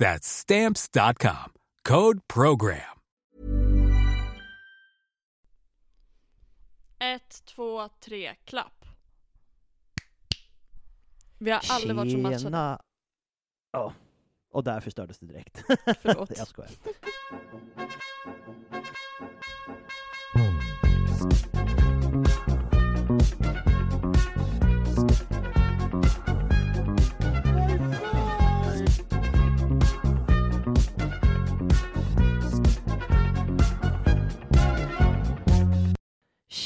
That's Stamps.com. Code PROGRAM. Ett, två, tre, klapp. Vi har aldrig varit så matchade. Ja, och där förstördes det direkt. Förlåt. Jag skojar.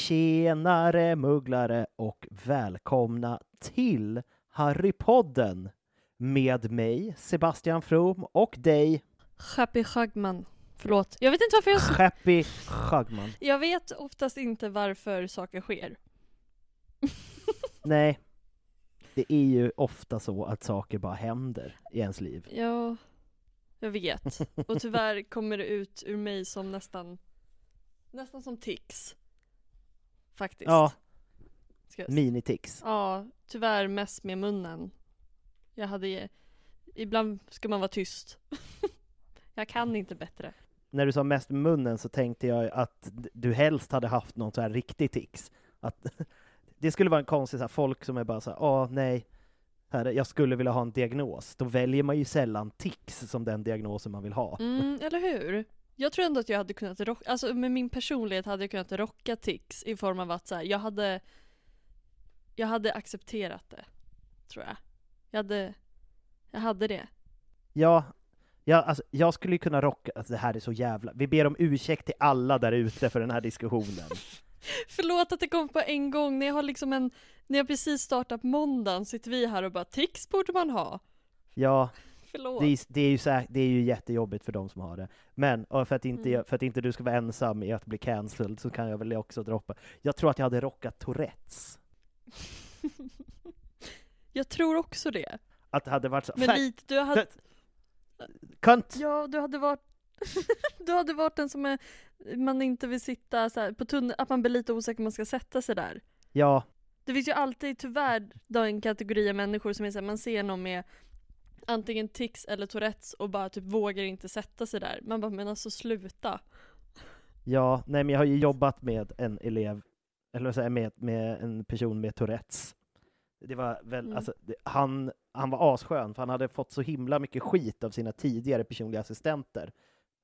Tjenare mugglare och välkomna till Harrypodden med mig Sebastian From och dig Happy Schagman. Förlåt. Jag vet inte varför jag... Happy Schagman. Jag vet oftast inte varför saker sker. Nej, det är ju ofta så att saker bara händer i ens liv. Ja, jag vet. Och tyvärr kommer det ut ur mig som nästan, nästan som tics. Faktiskt. Ja, minitics. Ja, tyvärr mest med munnen. Jag hade Ibland ska man vara tyst. jag kan inte bättre. När du sa mest munnen så tänkte jag att du helst hade haft någon så här riktig tics. Att det skulle vara en konstig så här, folk som är bara så här, åh nej, här, jag skulle vilja ha en diagnos. Då väljer man ju sällan tics som den diagnosen man vill ha. Mm, eller hur? Jag tror ändå att jag hade kunnat rocka, alltså med min personlighet hade jag kunnat rocka tics i form av att så här, jag hade Jag hade accepterat det. Tror jag. Jag hade Jag hade det. Ja, ja alltså, jag skulle ju kunna rocka, alltså, det här är så jävla, vi ber om ursäkt till alla där ute för den här diskussionen. Förlåt att det kom på en gång, när jag har liksom en När jag precis startat måndagen sitter vi här och bara tics borde man ha. Ja, Förlåt. det är, det är, ju, här, det är ju jättejobbigt för de som har det. Men för, att inte, Mm. för att inte du ska vara ensam i att bli cancelled så kan jag väl också droppa. Jag tror att jag hade rockat Tourettes. jag tror också det. Att det hade varit så, Men lite, du hade kunt! Ja, du hade varit Du hade varit den som är, man inte vill sitta så här, på tunneln, att man blir lite osäker om man ska sätta sig där. Ja, Det finns ju alltid tyvärr då en kategori av människor som är så här, man ser någon med antingen tics eller tourettes och bara typ vågar inte sätta sig där. Man bara, men alltså sluta. ja, nej men jag har ju jobbat med en elev, eller vad säger med, med en person med Tourettes. Det var väl, Mm. alltså, det, han, han var asskön, för han hade fått så himla mycket skit av sina tidigare personliga assistenter.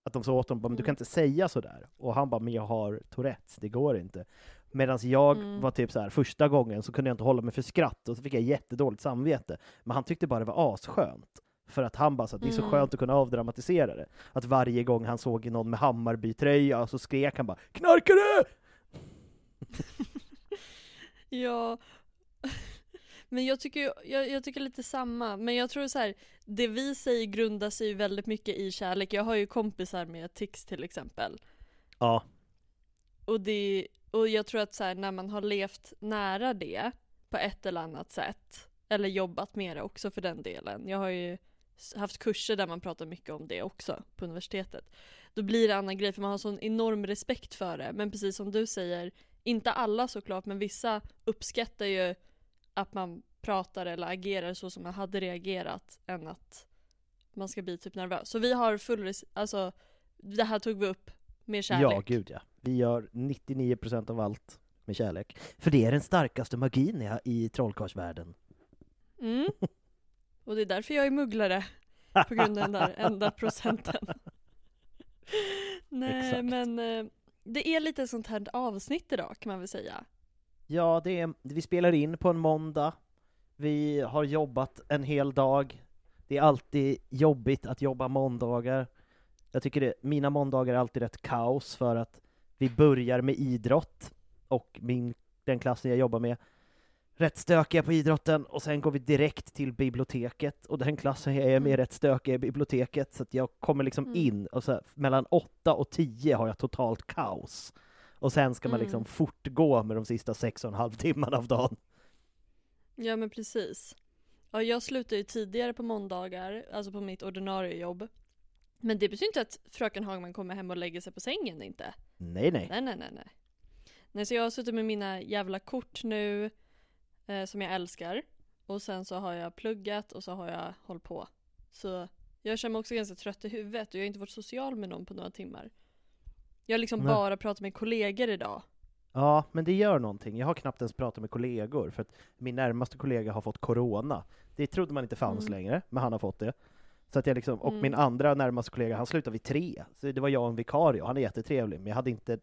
Att de sa åt honom, men du kan Mm. inte säga sådär. Och han bara, men jag har Tourettes, det går inte. Medan jag Mm. var typ så här, första gången så kunde jag inte hålla mig för skratt och så fick jag jättedåligt samvete. Men han tyckte bara det var asskönt. För att han bara så, det är så Mm. skönt att kunna avdramatisera det. Att varje gång han såg någon med Hammarby-tröja så skrek han bara 'Knarkare!' Ja, men jag tycker, jag, jag tycker lite samma. Men jag tror så här, det vi säger grundar sig ju väldigt mycket i kärlek. Jag har ju kompisar med tics till exempel. Ja, Och, det, och jag tror att så här, när man har levt nära det på ett eller annat sätt, eller jobbat med det också för den delen. Jag har ju haft kurser där man pratar mycket om det också på universitetet. Då blir det en annan grej för man har sån enorm respekt för det. Men precis som du säger, inte alla såklart, men vissa uppskattar ju att man pratar eller agerar så som man hade reagerat än att man ska bli typ nervös. Så vi har full res- alltså det här tog vi upp med kärlek. ja gud ja. Vi gör 99% av allt med kärlek. För det är den starkaste magin i- i trollkarlsvärlden. Mm. Och det är därför jag är mugglare. På grund av den där enda procenten. Nej Exakt. men eh, det är lite sånt här avsnitt idag kan man väl säga. Ja, det är, vi spelar in på en måndag. Vi har jobbat en hel dag. Det är alltid jobbigt att jobba måndagar. Jag tycker det, mina måndagar är alltid rätt kaos för att vi börjar med idrott och min, den klassen jag jobbar med rätt stökiga på idrotten och sen går vi direkt till biblioteket och den klassen jag är med är Mm. rätt stökiga i biblioteket så att jag kommer liksom Mm. in och så här, mellan åtta och tio har jag totalt kaos. Och sen ska man liksom Mm. fortgå med de sista sex och en halv timmarna av dagen. Ja men precis. Ja jag slutar ju tidigare på måndagar, alltså på mitt ordinarie jobb. Men det betyder inte att fröken Hagman kommer hem och lägger sig på sängen inte. Nej, nej. Nej nej nej nej. Nej så jag har suttit med mina jävla kort nu, eh, som jag älskar. Och sen så har jag pluggat och så har jag hållit på. Så jag känner mig också ganska trött i huvudet och jag har inte varit social med någon på några timmar. Jag har liksom Nej. bara pratat med kollegor idag. Ja, men det gör någonting. Jag har knappt ens pratat med kollegor, för att min närmaste kollega har fått corona. Det trodde man inte fanns Mm. längre, men han har fått det. Så att jag liksom, och Mm. min andra närmaste kollega, han slutade vid tre. Så det var jag och en vikarie, och han är jättetrevlig, men jag hade inte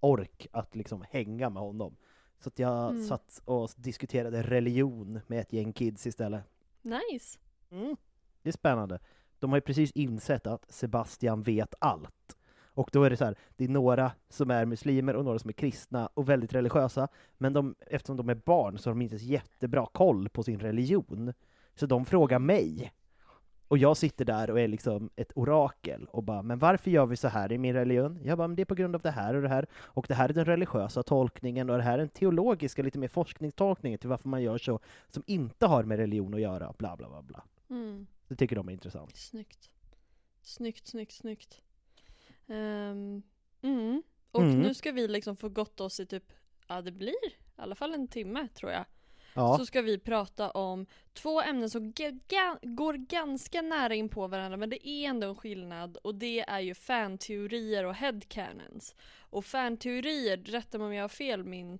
ork att liksom hänga med honom. Så att jag Mm. satt och diskuterade religion med ett gäng kids istället. Nice. Mm. Det är spännande. De har ju precis insett att Sebastian vet allt. Och då är det så här, det är några som är muslimer och några som är kristna och väldigt religiösa, men de, eftersom de är barn så har de inte så jättebra koll på sin religion. Så de frågar mig. Och jag sitter där och är liksom ett orakel och bara, men varför gör vi så här i min religion? Jag bara, men det är på grund av det här och det här, och det här är den religiösa tolkningen och det här är den teologiska, lite mer forskningstolkningen till varför man gör så, som inte har med religion att göra, bla bla bla bla. Mm. Det tycker de är intressant. Snyggt. Snyggt, snyggt, snyggt. Ehm, mm. Och Mm. nu ska vi liksom få gått oss i typ, ja det blir i alla fall en timme tror jag. Ja, Så ska vi prata om två ämnen som går ganska nära in på varandra men det är ändå en skillnad och det är ju fanteorier och headcanons. Och fanteorier, rätta mig om jag har fel min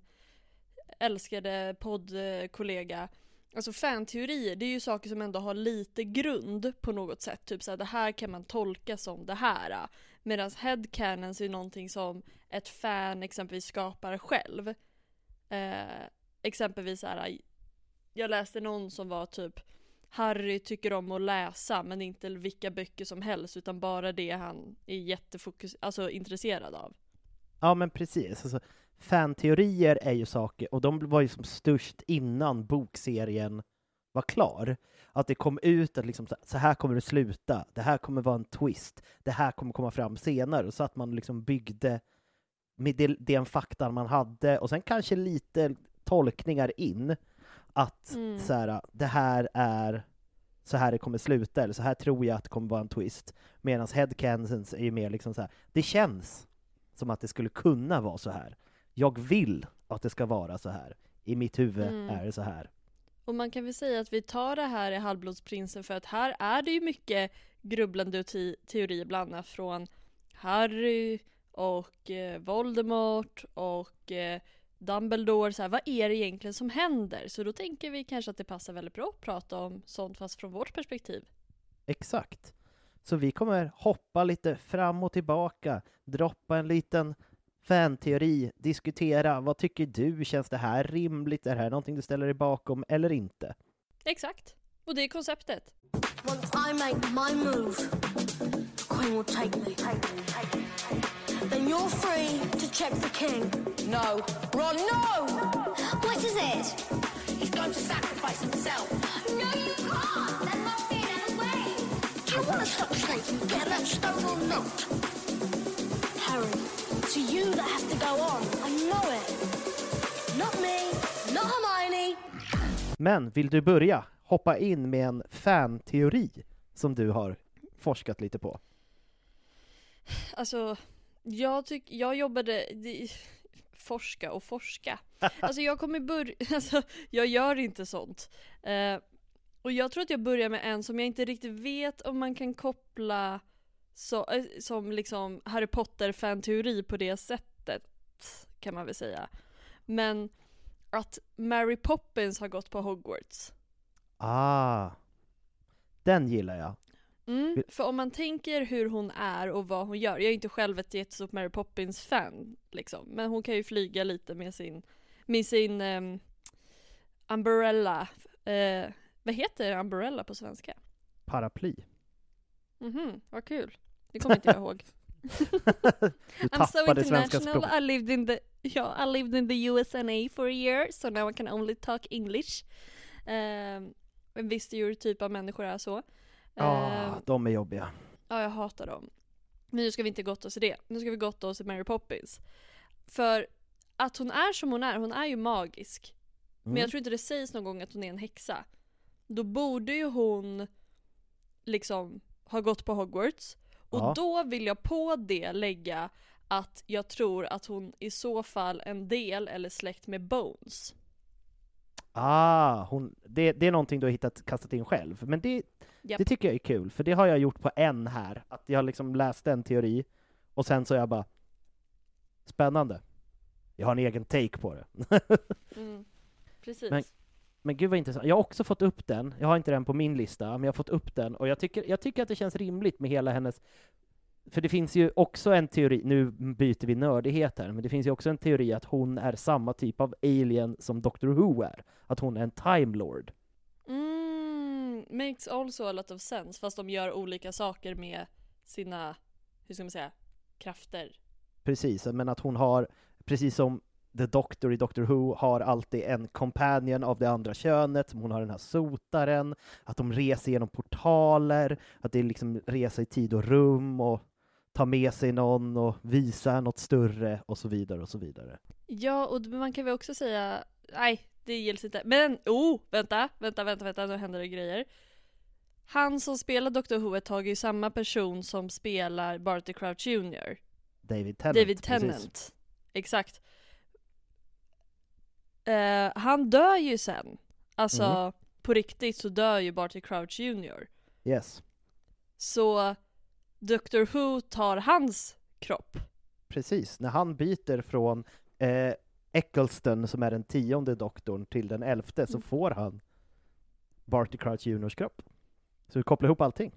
älskade poddkollega. Alltså fanteorier, det är ju saker som ändå har lite grund på något sätt. Typ såhär, det här kan man tolka som det här. Medan headcanons är någonting som ett fan exempelvis skapar själv. Eh, exempelvis så här, jag läste någon som var typ Harry tycker om att läsa men inte vilka böcker som helst utan bara det han är jättefokus, alltså intresserad av. ja men precis. Alltså, fanteorier är ju saker, och de var ju som störst innan bokserien var klar. Att det kom ut att liksom, så- här kommer det sluta, det här kommer vara en twist, det här kommer komma fram senare, så att man liksom byggde med den faktan man hade, och sen kanske lite tolkningar in, att Mm. så här, det här är så här det kommer sluta, eller så här tror jag att det kommer vara en twist. Medan headcanons är ju mer liksom så här, det känns som att det skulle kunna vara så här. Jag vill att det ska vara så här. I mitt huvud Mm. är det så här. Och man kan väl säga att vi tar det här i Halvblodsprinsen för att här är det ju mycket grubblande och te- teorier bland annat från Harry och eh, Voldemort och eh, Dumbledore. Så här, vad är det egentligen som händer? Så då tänker vi kanske att det passar väldigt bra att prata om sånt fast från vårt perspektiv. Exakt. Så vi kommer hoppa lite fram och tillbaka, droppa en liten fanteori, diskutera vad tycker du, känns det här rimligt, är det här någonting du ställer dig bakom eller inte? Exakt. Och det är konceptet. Once I make my move, the Queen will take me. Then you're free to check the King. No. Ron, no! What is it? He's going to sacrifice himself. No, you can't! That must be another way. Do you want to stop Snape get that stone or not? Harry, it's you that has to go on. I know it. Not me, not Hermione. Men vill du börja hoppa in med en fanteori som du har forskat lite på? Alltså, jag tycker, jag jobbade, forska och forska. Alltså jag kommer börja, alltså jag gör inte sånt. Eh, och jag tror att jag börjar med en som jag inte riktigt vet om man kan koppla så, eh, som liksom Harry Potter fanteori på det sättet, kan man väl säga. Men att Mary Poppins har gått på Hogwarts. Ah, den gillar jag. Mm, för om man tänker hur hon är och vad hon gör, jag är inte själv ett jättestort Mary Poppins-fan liksom, men hon kan ju flyga lite med sin, med sin um, umbrella, uh, vad heter umbrella på svenska? Paraply. Mhm, vad kul. Det kommer inte jag ihåg. Du I'm so international. I lived in the, ja, I lived in the USNA for a year, so now I can only talk English. Um, en viss stereotyp av människor är så. Ah, Ehm, de är jobbiga. Ja, jag hatar dem. Men nu ska vi inte gotta oss i det. Nu ska vi gotta oss i Mary Poppins. För att hon är som hon är, hon är ju magisk. Men Mm. jag tror inte det sägs någon gång att hon är en häxa. Då borde ju hon liksom ha gått på Hogwarts. Och Ja. då vill jag på det lägga att jag tror att hon i så fall en del eller släkt med Bones. Ah, hon, det, det är någonting du har hittat, kastat in själv. Men det, Japp. det tycker jag är kul, för det har jag gjort på en här. Att jag liksom läst en teori, och sen så är jag bara Spännande. Jag har en egen take på det. Mm. Precis. Men- Men gud vad intressant. Jag har också fått upp den, jag har inte den på min lista, men jag har fått upp den och jag tycker, jag tycker att det känns rimligt med hela hennes för det finns ju också en teori, nu byter vi nördighet här, men det finns ju också en teori att hon är samma typ av alien som Doctor Who är. Att hon är en Time Lord. Mm, makes also a lot of sense fast de gör olika saker med sina, hur ska man säga, krafter. Precis, men att hon har, precis som The Doctor i Doctor Who, har alltid en companion av det andra könet, hon har den här sotaren, att de reser genom portaler, att det är liksom resa i tid och rum och ta med sig någon och visa något större och så vidare och så vidare. Ja, och man kan väl också säga, nej det gills inte. Men, oh, vänta, vänta, vänta, vänta, nu händer det grejer. Han som spelar Dr Who ett tag är ju samma person som spelar Barty Crouch Jr. David Tennant. David precis. Tennant. Exakt. Eh, han dör ju sen. Alltså, Mm. på riktigt så dör ju Barty Crouch Jr. Yes, Så Dr Who tar hans kropp. precis. När han byter från eh, Eccleston, som är den tionde doktorn, till den elfte, så Mm. får han Barty Crouch Juniors kropp. Så vi kopplar ihop allting.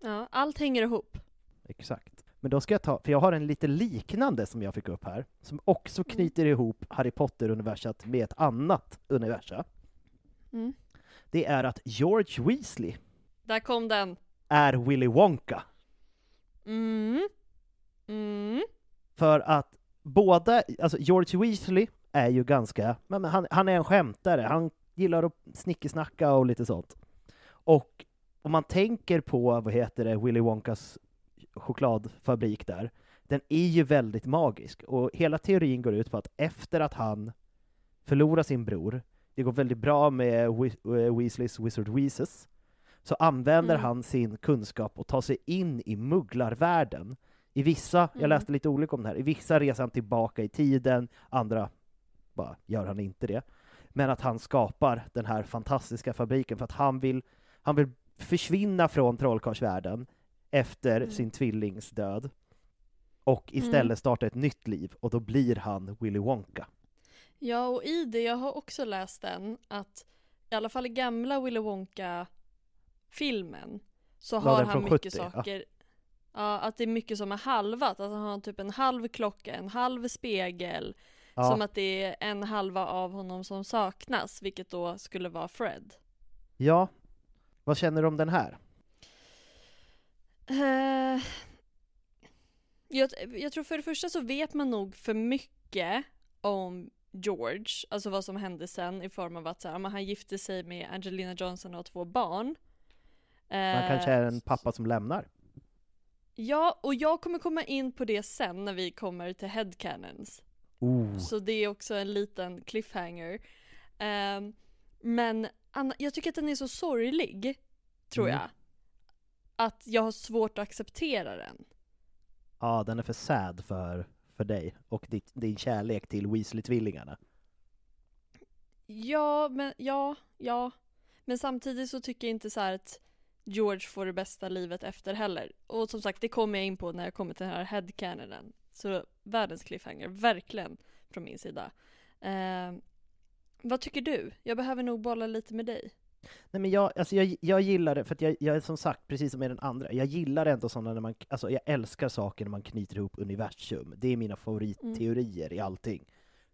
Ja, allt hänger ihop. Exakt. Men då ska jag ta, för jag har en lite liknande som jag fick upp här, som också Mm. knyter ihop Harry Potter-universat med ett annat universum. Mm. Det är att George Weasley Där kom den. är Willy Wonka. Mm. Mm. För att båda, alltså George Weasley är ju ganska, men han, han är en skämtare, han gillar att snickesnacka och lite sånt. Och om man tänker på, vad heter det, Willy Wonkas chokladfabrik där, den är ju väldigt magisk. Och hela teorin går ut på att efter att han förlorar sin bror, det går väldigt bra med We- eh, Weasleys Wizard Weezes, så använder Mm. han sin kunskap och tar sig in i mugglarvärlden. I vissa, jag Mm. läste lite olika om det här, i vissa reser han tillbaka i tiden, andra bara gör han inte det. Men att han skapar den här fantastiska fabriken för att han vill, han vill försvinna från trollkarlsvärlden efter Mm. sin tvillings död och istället Mm. starta ett nytt liv och då blir han Willy Wonka. Ja, och i det, jag har också läst den, att i alla fall i gamla Willy Wonka-filmen så Ja, har han mycket 70, ja. saker, ja. att det är mycket som är halvat, att han har typ en halv klocka, en halv spegel, Ja, som att det är en halva av honom som saknas, vilket då skulle vara Fred. ja. Vad känner du om den här? Eh, jag, jag tror för det första så vet man nog för mycket om George, alltså vad som hände sen i form av att så här, men han gifte sig med Angelina Johnson och har två barn. Man Eh, kanske är en pappa som lämnar. Ja, och jag kommer komma in på det sen när vi kommer till headcanons. Oh. Så det är också en liten cliffhanger. Ehm, men Anna, jag tycker att den är så sorglig, tror Mm. jag. Att jag har svårt att acceptera den. Ja, den är för sad för, för dig och ditt, din kärlek till Weasley-tvillingarna. Ja, men ja, ja. Men samtidigt så tycker jag inte så här att George får det bästa livet efter heller. Och som sagt, det kommer jag in på när jag kommer till den här headcanonen. Så världens cliffhanger, verkligen från min sida. Ehm, vad tycker du? Jag behöver nog bolla lite med dig. Nej men jag, alltså jag, jag gillar det, för att jag, jag är som sagt, precis som med den andra, jag gillar ändå sådana när man, alltså jag älskar saker när man knyter ihop universum. Det är mina favoritteorier i allting.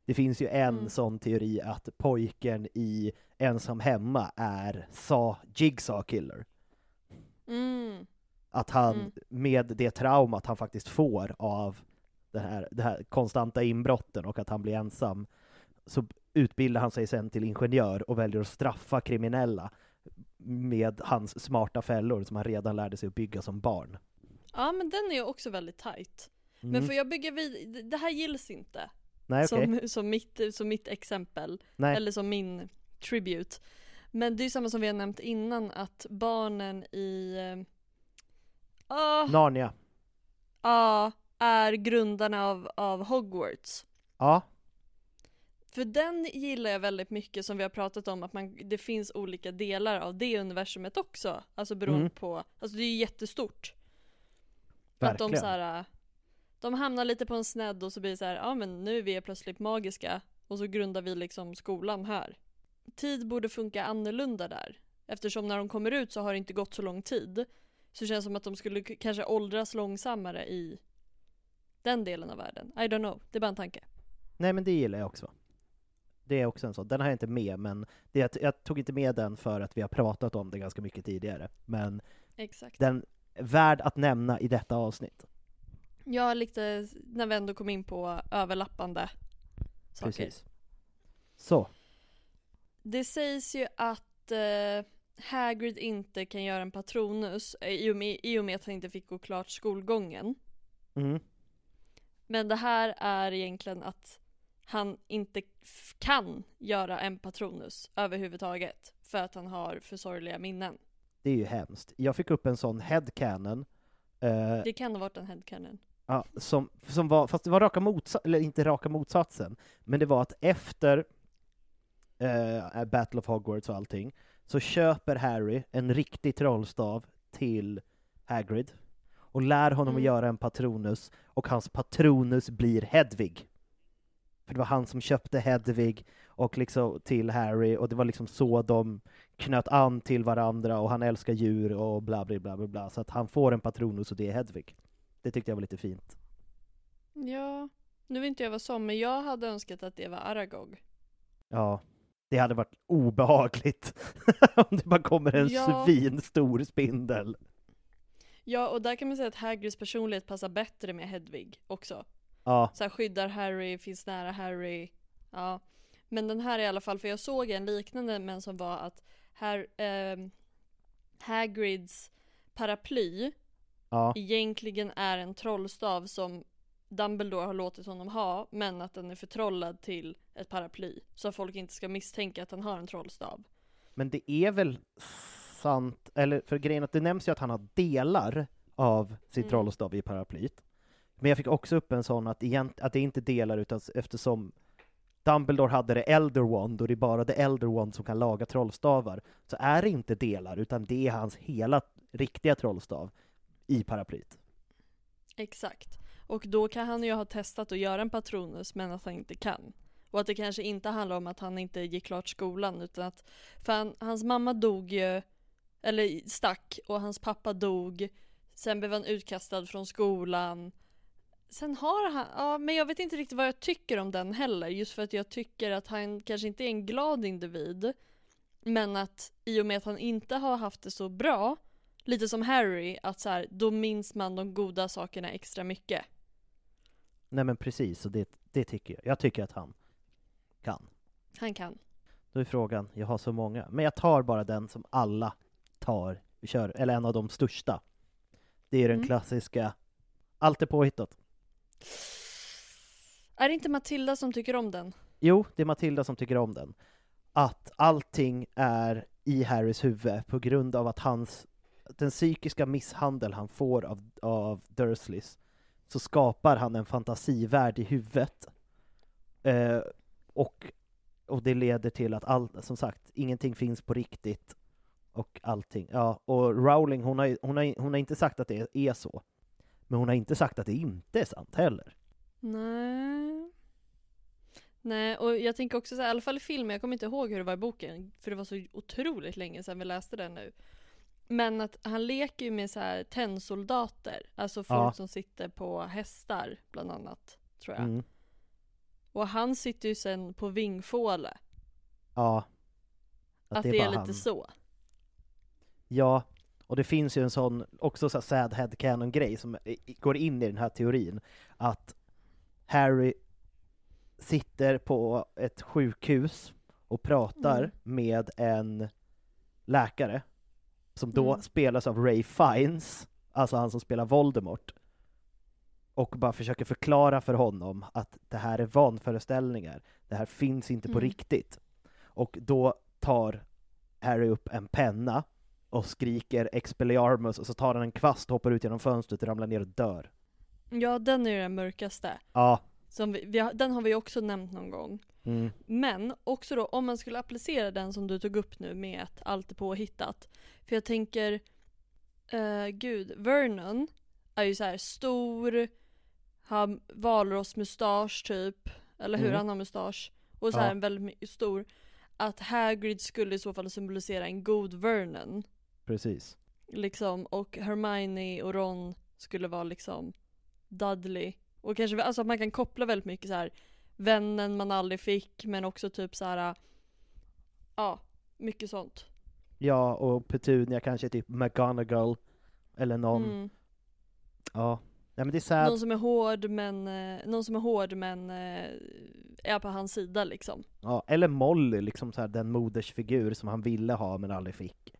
Det finns ju en Mm. sån teori att pojken i Ensam Hemma är Saw, Jigsaw Killer. Mm. Att han, Mm. med det traumat han faktiskt får av det här, det här konstanta inbrotten och att han blir ensam, så utbildar han sig sen till ingenjör och väljer att straffa kriminella med hans smarta fällor som han redan lärde sig att bygga som barn. Ja, men den är ju också väldigt tight. Mm. Men får jag bygga vid, det här gills inte. Nej, okej. som, som, mitt, som mitt exempel. Nej. Eller som min tribute. Men det är ju samma som vi har nämnt innan att barnen i eh, ah, Narnia. ah, är grundarna av, av Hogwarts. Ja, För den gillar jag väldigt mycket som vi har pratat om att man, det finns olika delar av det universumet också. Alltså beroende Mm. på, alltså det är ju jättestort. Att de verkligen. så här, de hamnar lite på en snedd och så blir det så här, ja men nu är vi plötsligt magiska och så grundar vi liksom skolan här. Tid borde funka annorlunda där. Eftersom när de kommer ut så har det inte gått så lång tid. Så känns det som att de skulle kanske åldras långsammare i den delen av världen. I don't know, det är bara en tanke. Nej men det gillar jag också. Det är också en sån, den har jag inte med men det, jag, jag tog inte med den för att vi har pratat om det ganska mycket tidigare. Men Exakt. den är värd att nämna i detta avsnitt. Ja, lite när vi ändå kom in på överlappande saker. Precis. Så, Det sägs ju att eh, Hagrid inte kan göra en patronus eh, i och, med, i och med att han inte fick gå klart skolgången. mm. Men det här är egentligen att han inte kan göra en patronus överhuvudtaget. För att han har för sorgliga minnen. det är ju hemskt. Jag fick upp en sån headcanon eh, Det kan ha varit en headcanon. Ja, som, som var, fast det var raka motsatsen, eller inte raka motsatsen, men det var att efter eh, Battle of Hogwarts och allting, så köper Harry en riktig trollstav till Hagrid och lär honom Mm. att göra en patronus, och hans patronus blir Hedvig. För det var han som köpte Hedvig och liksom till Harry, och det var liksom så de knöt an till varandra, och han älskar djur och bla bla bla bla, bla. så att han får en patronus och det är Hedvig. Det tyckte jag var lite fint. Ja, nu vet inte jag vad som, men jag hade önskat att det var Aragog. Ja, det hade varit obehagligt om det bara kommer en Ja. svinstor spindel. Ja, och där kan man säga att Hagrids personlighet passar bättre med Hedvig också. Ja, Så här, skyddar Harry, finns nära Harry. Ja. Men den här i alla fall, för jag såg en liknande men som var att här, ehm, Hagrids paraply ja, egentligen är en trollstav som Dumbledore har låtit honom ha, men att den är förtrollad till ett paraply. Så att folk inte ska misstänka att han har en trollstav. men det är väl sant, eller för grejen att det nämns ju att han har delar av sin Mm. trollstav i paraplyt. Men jag fick också upp en sån att, egent, att det inte delar utan eftersom Dumbledore hade det Elder Wand och det är bara det Elder Wand som kan laga trollstavar, så är det inte delar utan det är hans hela riktiga trollstav i paraplyt. Exakt. Och då kan han ju ha testat att göra en patronus men att han inte kan. Och att det kanske inte handlar om att han inte gick klart skolan utan att för han, hans mamma dog ju, eller stack och hans pappa dog. Sen blev han utkastad från skolan. Sen har han, ja men jag vet inte riktigt vad jag tycker om den heller. Just för att jag tycker att han kanske inte är en glad individ. Men att i och med att han inte har haft det så bra, lite som Harry, att så här, då minns man de goda sakerna extra mycket. Nej men precis, och det, det tycker jag. Jag tycker att han kan. Han kan. Då är frågan, jag har så många, men jag tar bara den som alla tar, kör, eller en av de största. Det är den Mm. klassiska, allt är påhittat. Är det inte Matilda som tycker om den? Jo, det är Matilda som tycker om den. Att allting är i Harrys huvud på grund av att hans, den psykiska misshandel han får av, av Dursleys, så skapar han en fantasivärld i huvudet. Eh, och, och det leder till att allt, som sagt, ingenting finns på riktigt. Och allting, ja, och Rowling hon har, hon har, hon har inte sagt att det är så. Men hon har inte sagt att det inte är sant heller. Nej. Nej, och jag tänker också så här, i alla fall i filmen, jag kommer inte ihåg hur det var i boken, för det var så otroligt länge sedan vi läste den nu. Men att han leker ju med så här tennsoldater, alltså folk Ja. som sitter på hästar bland annat, tror jag. Mm. Och han sitter ju sen på vingfåle. Ja. Att, det är, bara lite han. så. Ja, och det finns ju en sån, också så sad headcanon grej som går in i den här teorin, att Harry sitter på ett sjukhus och pratar Mm. med en läkare, som då Mm. spelas av Ray Fiennes, alltså han som spelar Voldemort, och bara försöker förklara för honom att det här är vanföreställningar, det här finns inte på Mm. riktigt. Och då tar Harry upp en penna och skriker Expelliarmus och så tar han en kvast, hoppar ut genom fönstret, ramlar ner och dör. Ja, den är ju den mörkaste. Ja. Som vi, vi har, den har vi också nämnt någon gång. Mm. Men också då om man skulle applicera den som du tog upp nu med att allt är påhittat. För jag tänker, eh, gud, Vernon är ju så här stor, har valrossmustasch typ, eller hur? Mm. Han har mustasch. Och så här Ja. en väldigt stor. Att Hagrid skulle i så fall symbolisera en god Vernon. Precis. Liksom, och Hermione och Ron skulle vara liksom Dudley. Och kanske, alltså att man kan koppla väldigt mycket så här vännen man aldrig fick, men också typ så här. ja, mycket sånt. Ja, och Petunia kanske typ McGonagall, eller någon, Mm. ja. Nej men det är sad. Någon som är hård men, eh, någon som är hård men eh, är på hans sida liksom. Ja, eller Molly, liksom så här, den modersfigur som han ville ha men aldrig fick.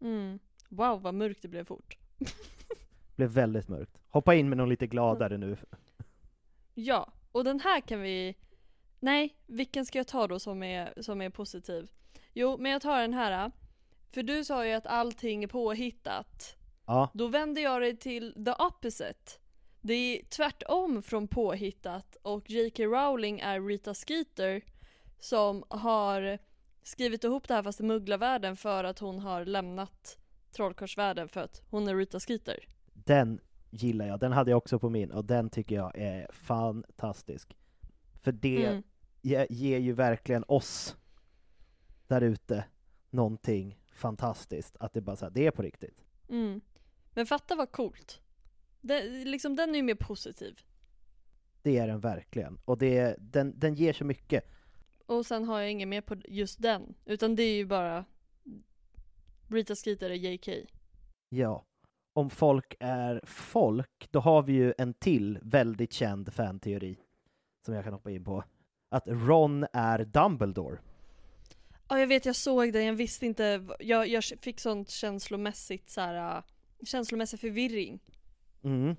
Mm. Wow vad mörkt det blev fort. Blev väldigt mörkt. Hoppa in med någon lite gladare nu. Ja, och den här kan vi... Nej, vilken ska jag ta då som är, som är positiv? Jo, men jag tar den här. För du sa ju att allting är påhittat. Ja, Då vänder jag det till the opposite. Det är tvärtom från påhittat och J.K. Rowling är Rita Skeeter som har skrivit ihop det här fast i mugglarvärlden för att hon har lämnat trollkarlsvärlden för att hon är Rita Skeeter. den gillar jag. Den hade jag också på min och den tycker jag är fantastisk. För det Mm. ge- ger ju verkligen oss där ute någonting fantastiskt. Att det bara så här, det är på riktigt. Mm. Men fatta vad coolt. Det, liksom, den är ju mer positiv. Det är den verkligen. Och det, den, den ger så mycket. Och sen har jag inget mer på just den. Utan det är ju bara Rita Skeeter är JK. Ja. Om folk är folk, då har vi ju en till väldigt känd fanteori som jag kan hoppa in på. Att Ron är Dumbledore. Ja jag vet, jag såg det, jag visste inte, jag, jag fick sånt känslomässigt så här, äh, känslomässig förvirring. Mm.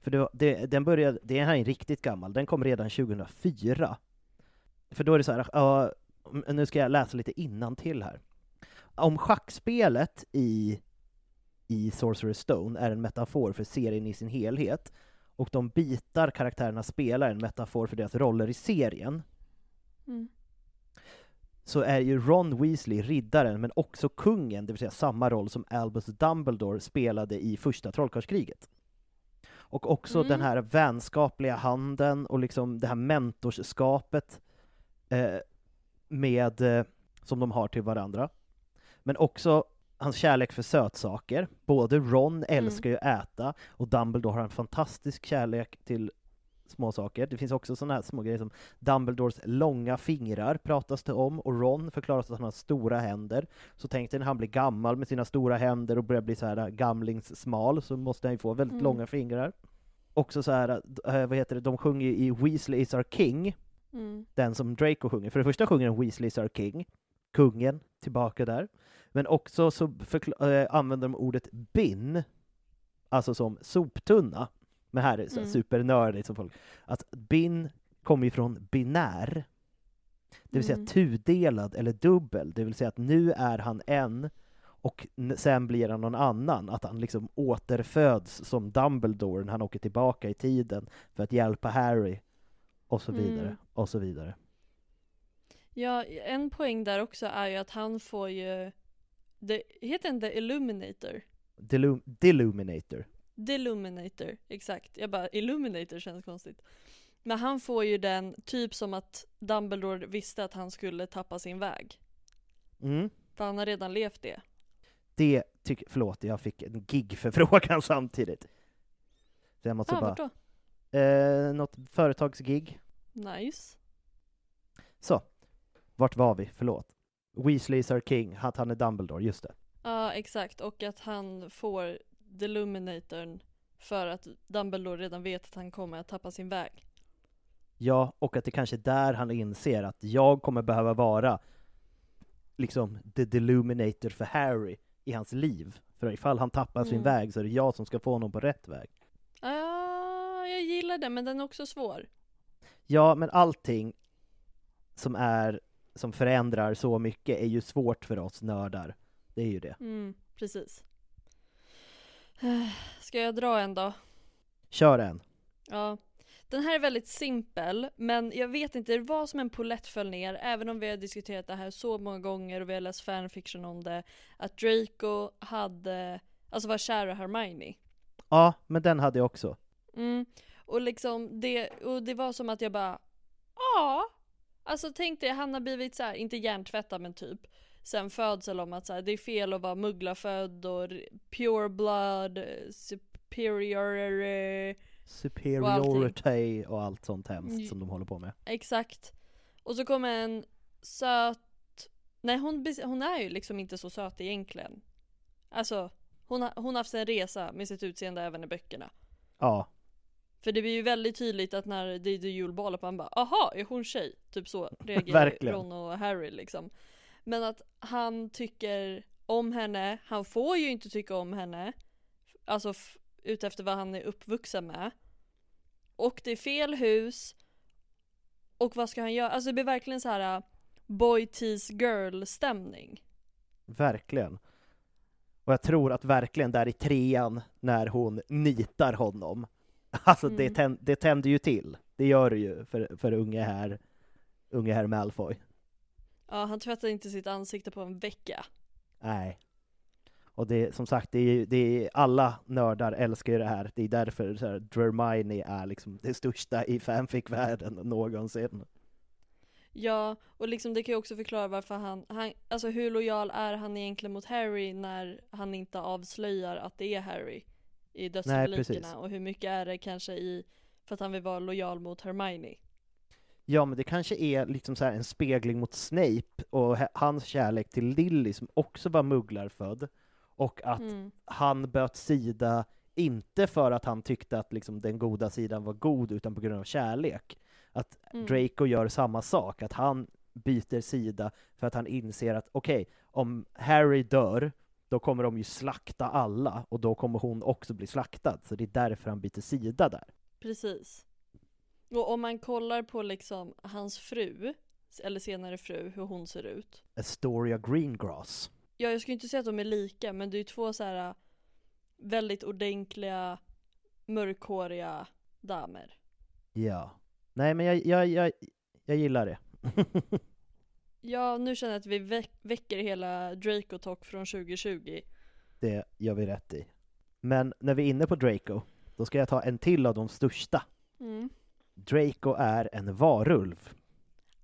För det, det, den började, det här är riktigt gammal, den kom redan 2004. För då är det så här, ja, nu ska jag läsa lite till här. Om schackspelet i, i Sorcerer's Stone är en metafor för serien i sin helhet, och de bitar karaktärerna spelar en metafor för deras roller i serien, Mm. så är ju Ron Weasley riddaren, men också kungen, det vill säga samma roll som Albus Dumbledore spelade i första trollkarlskriget. Och också Mm. den här vänskapliga handen och liksom det här mentorskapet eh, med, eh, som de har till varandra. Men också hans kärlek för sötsaker. Både Ron älskar ju att äta och Dumbledore har en fantastisk kärlek till små saker. Det finns också sådana här små grejer som Dumbledores långa fingrar pratas det om, och Ron förklaras att han har stora händer. Så tänk dig när han blir gammal med sina stora händer och börjar bli så här gamlingssmal, så måste han ju få väldigt Mm. långa fingrar. Också så här, eh, vad heter det, de sjunger i Weasley is our king, Mm. den som Draco sjunger. För det första sjunger den Weasley is our king, kungen, tillbaka där. Men också så eh, använder de ordet bin, alltså som soptunna. Men här är det så Mm. supernördigt som folk. Att bin kommer ju från binär. Det vill säga Mm. tudelad eller dubbel. Det vill säga att nu är han en och sen blir han någon annan. Att han liksom återföds som Dumbledore när han åker tillbaka i tiden för att hjälpa Harry. Och så vidare, Mm. och så vidare. Ja, en poäng där också är ju att han får ju, det, heter den The Illuminator? Delum- Deluminator. Deluminator, exakt. Jag bara, Illuminator känns konstigt. Men han får ju den typ som att Dumbledore visste att han skulle tappa sin väg. Mm. För han har redan levt det. Det tycker, förlåt, jag fick en gig-förfrågan samtidigt. Så jag måste ah, bara, då? eh, något företagsgig. Nice. Så, vart var vi? Förlåt. Weasley is our king, att han är Dumbledore, just det. Ja, exakt. Och att han får Deluminatorn för att Dumbledore redan vet att han kommer att tappa sin väg. Ja, och att det kanske är där han inser att jag kommer behöva vara liksom the deluminator för Harry i hans liv. För ifall han tappar sin Mm. väg så är det jag som ska få honom på rätt väg. Ah, jag gillar den, men den är också svår. Ja, men allting som är som förändrar så mycket är ju svårt för oss nördar. Det är ju det. Mm, precis. Ska jag dra en då? Kör en. Ja. Den här är väldigt simpel, men jag vet inte, det var som en polett föll ner, även om vi har diskuterat det här så många gånger och vi har läst fanfiction om det, att Draco hade, alltså var kär i Hermione. Ja, men den hade jag också. Mm. Och liksom det, och det var som att jag bara, ja. Alltså tänk dig, han har blivit så här, inte hjärntvättad men typ, sen födsel om att så här, det är fel att vara mugglafödd och pure blood, superior, Superiority och allt sånt hemskt Mm. som de håller på med. exakt. Och så kommer en söt, nej hon, hon är ju liksom inte så söt egentligen. Alltså, hon hon har haft en resa med sitt utseende även i böckerna. Ja, För det blir ju väldigt tydligt att när det är julbal man bara aha, är hon tjej? Typ så reagerar. Ron och Harry liksom. Men att han tycker om henne, han får ju inte tycka om henne. Alltså utefter vad han är uppvuxen med. Och det är fel hus. Och vad ska han göra? Alltså det blir verkligen så här uh, boy tease girl stämning. verkligen. Och jag tror att verkligen där i trean, när hon nitar honom, alltså det, Mm. tänd, det tänder ju till. Det gör det ju för, för unge här, unge herr Malfoy. Ja, han tvättar inte sitt ansikte på en vecka. Nej. Och det, som sagt, det är, det är, alla nördar älskar ju det här. Det är därför så här, Hermione är liksom det största i fanfic-världen någonsin. Ja, och liksom det kan ju också förklara varför han, han, alltså hur lojal är han egentligen mot Harry när han inte avslöjar att det är Harry i dödsreplikerna och hur mycket är det kanske i, för att han vill vara lojal mot Hermione. Ja, men det kanske är liksom så här en spegling mot Snape och hans kärlek till Lily som också var mugglarfödd. Och att Mm. han böt sida, inte för att han tyckte att liksom den goda sidan var god, utan på grund av kärlek. Att Mm. Draco gör samma sak, att han byter sida för att han inser att okej, om Harry dör, då kommer de ju slakta alla, och då kommer hon också bli slaktad, så det är därför han byter sida där. Precis. Och om man kollar på liksom hans fru, eller senare fru, hur hon ser ut. Astoria Greengrass. Ja, jag skulle inte säga att de är lika, men det är ju två så här väldigt ordentliga, mörkhåriga damer. Ja. Nej, men jag, jag, jag, jag gillar det. Ja, nu känner jag att vi väck- väcker hela Draco Talk från 2020. det gör vi rätt i. Men när vi är inne på Draco, då ska jag ta en till av de största. Mm. Draco är en varulv.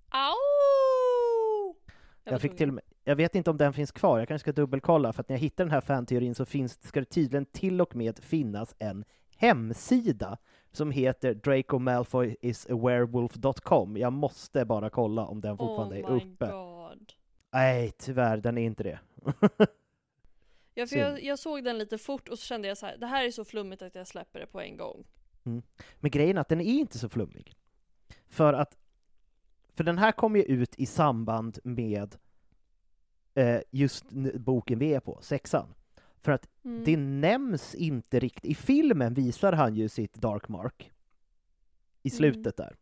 Au! Jag, fick till med, jag vet inte om den finns kvar, jag kanske ska dubbelkolla, för att när jag hittar den här fanteorin så finns, ska det tydligen till och med finnas en hemsida som heter dracomalfoyisawerewolf.com. Jag måste bara kolla om den fortfarande oh är uppe. god. Nej, tyvärr, den är inte det. Ja, för jag, jag såg den lite fort och så kände jag så här, det här är så flummigt att jag släpper det på en gång. Men grejen är att den är inte så flummig. För att för den här kom ju ut i samband med eh, just boken vi är på, sexan. För att Mm. det nämns inte riktigt. I filmen visar han ju sitt Dark Mark i slutet där.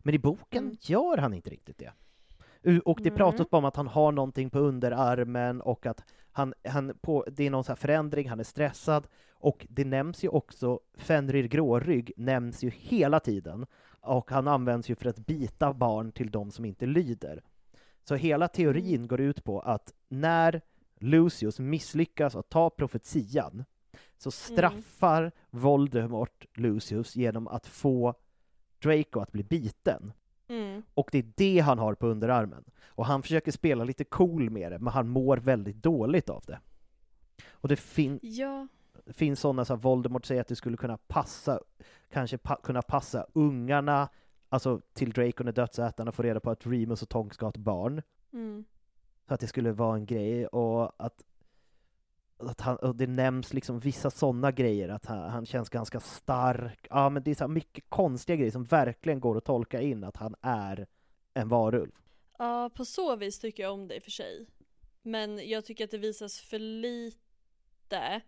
Men i boken Mm. gör han inte riktigt det. Och det pratas bara om att han har någonting på underarmen och att han, han på, det är någon så förändring, han är stressad. Och det nämns ju också, Fenrir Grårygg nämns ju hela tiden. Och han används ju för att bita barn till de som inte lyder. Så hela teorin Mm. går ut på att när Lucius misslyckas att ta profetian så straffar Voldemort Lucius genom att få Draco att bli biten. Mm. Och det är det han har på underarmen. Och han försöker spela lite cool med det, men han mår väldigt dåligt av det. Och det fin Ja. finns sådana som Voldemort säger att det skulle kunna passa, kanske pa kunna passa ungarna, alltså till Draco när dödsätarna får reda på att Remus och Tonks ska ha ett barn. Mm. Så att det skulle vara en grej och att, att han, och det nämns liksom vissa sådana grejer, att han, han känns ganska stark. Ja, men det är så här mycket konstiga grejer som verkligen går att tolka in att han är en varulv. Ja, på så vis tycker jag om det i och för sig. Men jag tycker att det visas för lite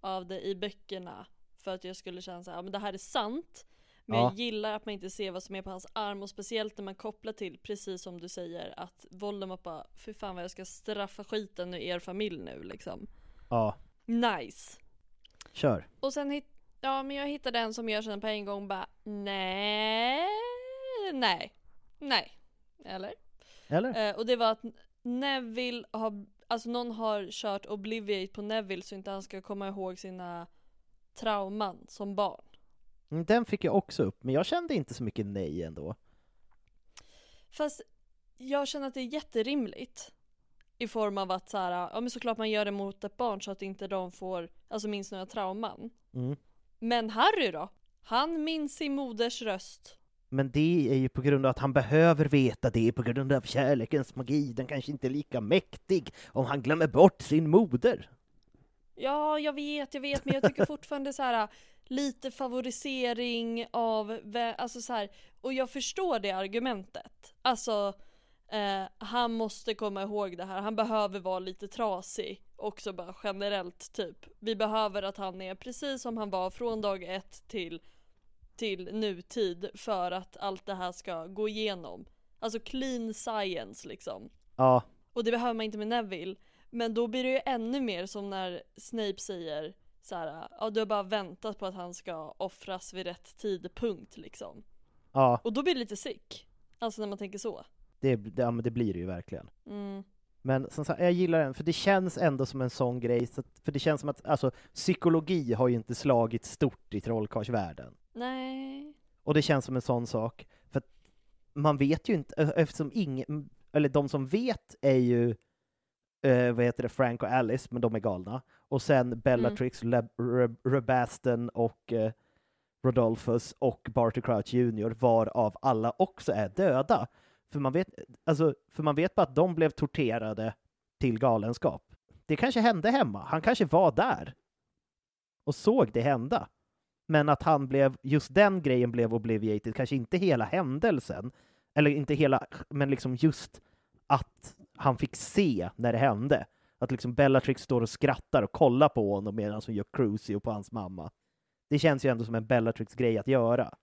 av det i böckerna för att jag skulle känna så här, ja men det här är sant. Men Ja. jag gillar att man inte ser vad som är på hans arm och speciellt när man kopplar till, precis som du säger, att Voldemort bara, fy fan vad jag ska straffa skiten ur er familj nu liksom. Ja, Nice. kör. Och sen ja men jag hittade en som jag känner på en gång bara, nej, nej, nej. Eller? Eller? Eh, och det var att Neville har, alltså någon har kört Obliviate på Neville så inte han ska komma ihåg sina trauman som barn. Mm, Den fick jag också upp, men jag kände inte så mycket nej ändå. Fast jag känner att det är jätterimligt. I form av att så här, ja men såklart man gör det mot ett barn så att inte de får, alltså minns några trauman. Mm. Men Harry då? Han minns sin moders röst. Men det är ju på grund av att han behöver veta det, på grund av kärlekens magi. Den kanske inte är lika mäktig om han glömmer bort sin moder. Ja, jag vet, jag vet, men jag tycker fortfarande så här lite favorisering av, alltså så här, och jag förstår det argumentet. Alltså, eh, han måste komma ihåg det här, han behöver vara lite trasig också bara generellt typ. Vi behöver att han är precis som han var från dag ett till, till nutid för att allt det här ska gå igenom. Alltså clean science liksom. Ja, Och det behöver man inte med Neville. Men då blir det ju ännu mer som när Snape säger så här, ja du har bara väntat på att han ska offras vid rätt tidpunkt liksom. ja, Och då blir det lite sick. Alltså när man tänker så. det, det, ja men det blir det ju verkligen. Mm. Men som sagt, jag gillar den, för det känns ändå som en sån grej, så att, för det känns som att alltså, psykologi har ju inte slagit stort i trollkarlsvärlden. Nej. Och det känns som en sån sak, för att man vet ju inte, eftersom ingen, eller de som vet är ju, eh, vad heter det, Frank och Alice, men de är galna. Och sen Bellatrix, mm. Rebaston och eh, Rodolphus och Barty Crouch Jr. varav alla också är döda. För man vet, alltså, för man vet bara att de blev torterade till galenskap. Det kanske hände hemma, han kanske var där och såg det hända. Men att han blev, just den grejen blev obliviated, kanske inte hela händelsen, eller inte hela, men liksom just att han fick se när det hände. Att liksom Bellatrix står och skrattar och kollar på honom medan hon gör Crucio på hans mamma. Det känns ju ändå som en Bellatrix-grej att göra.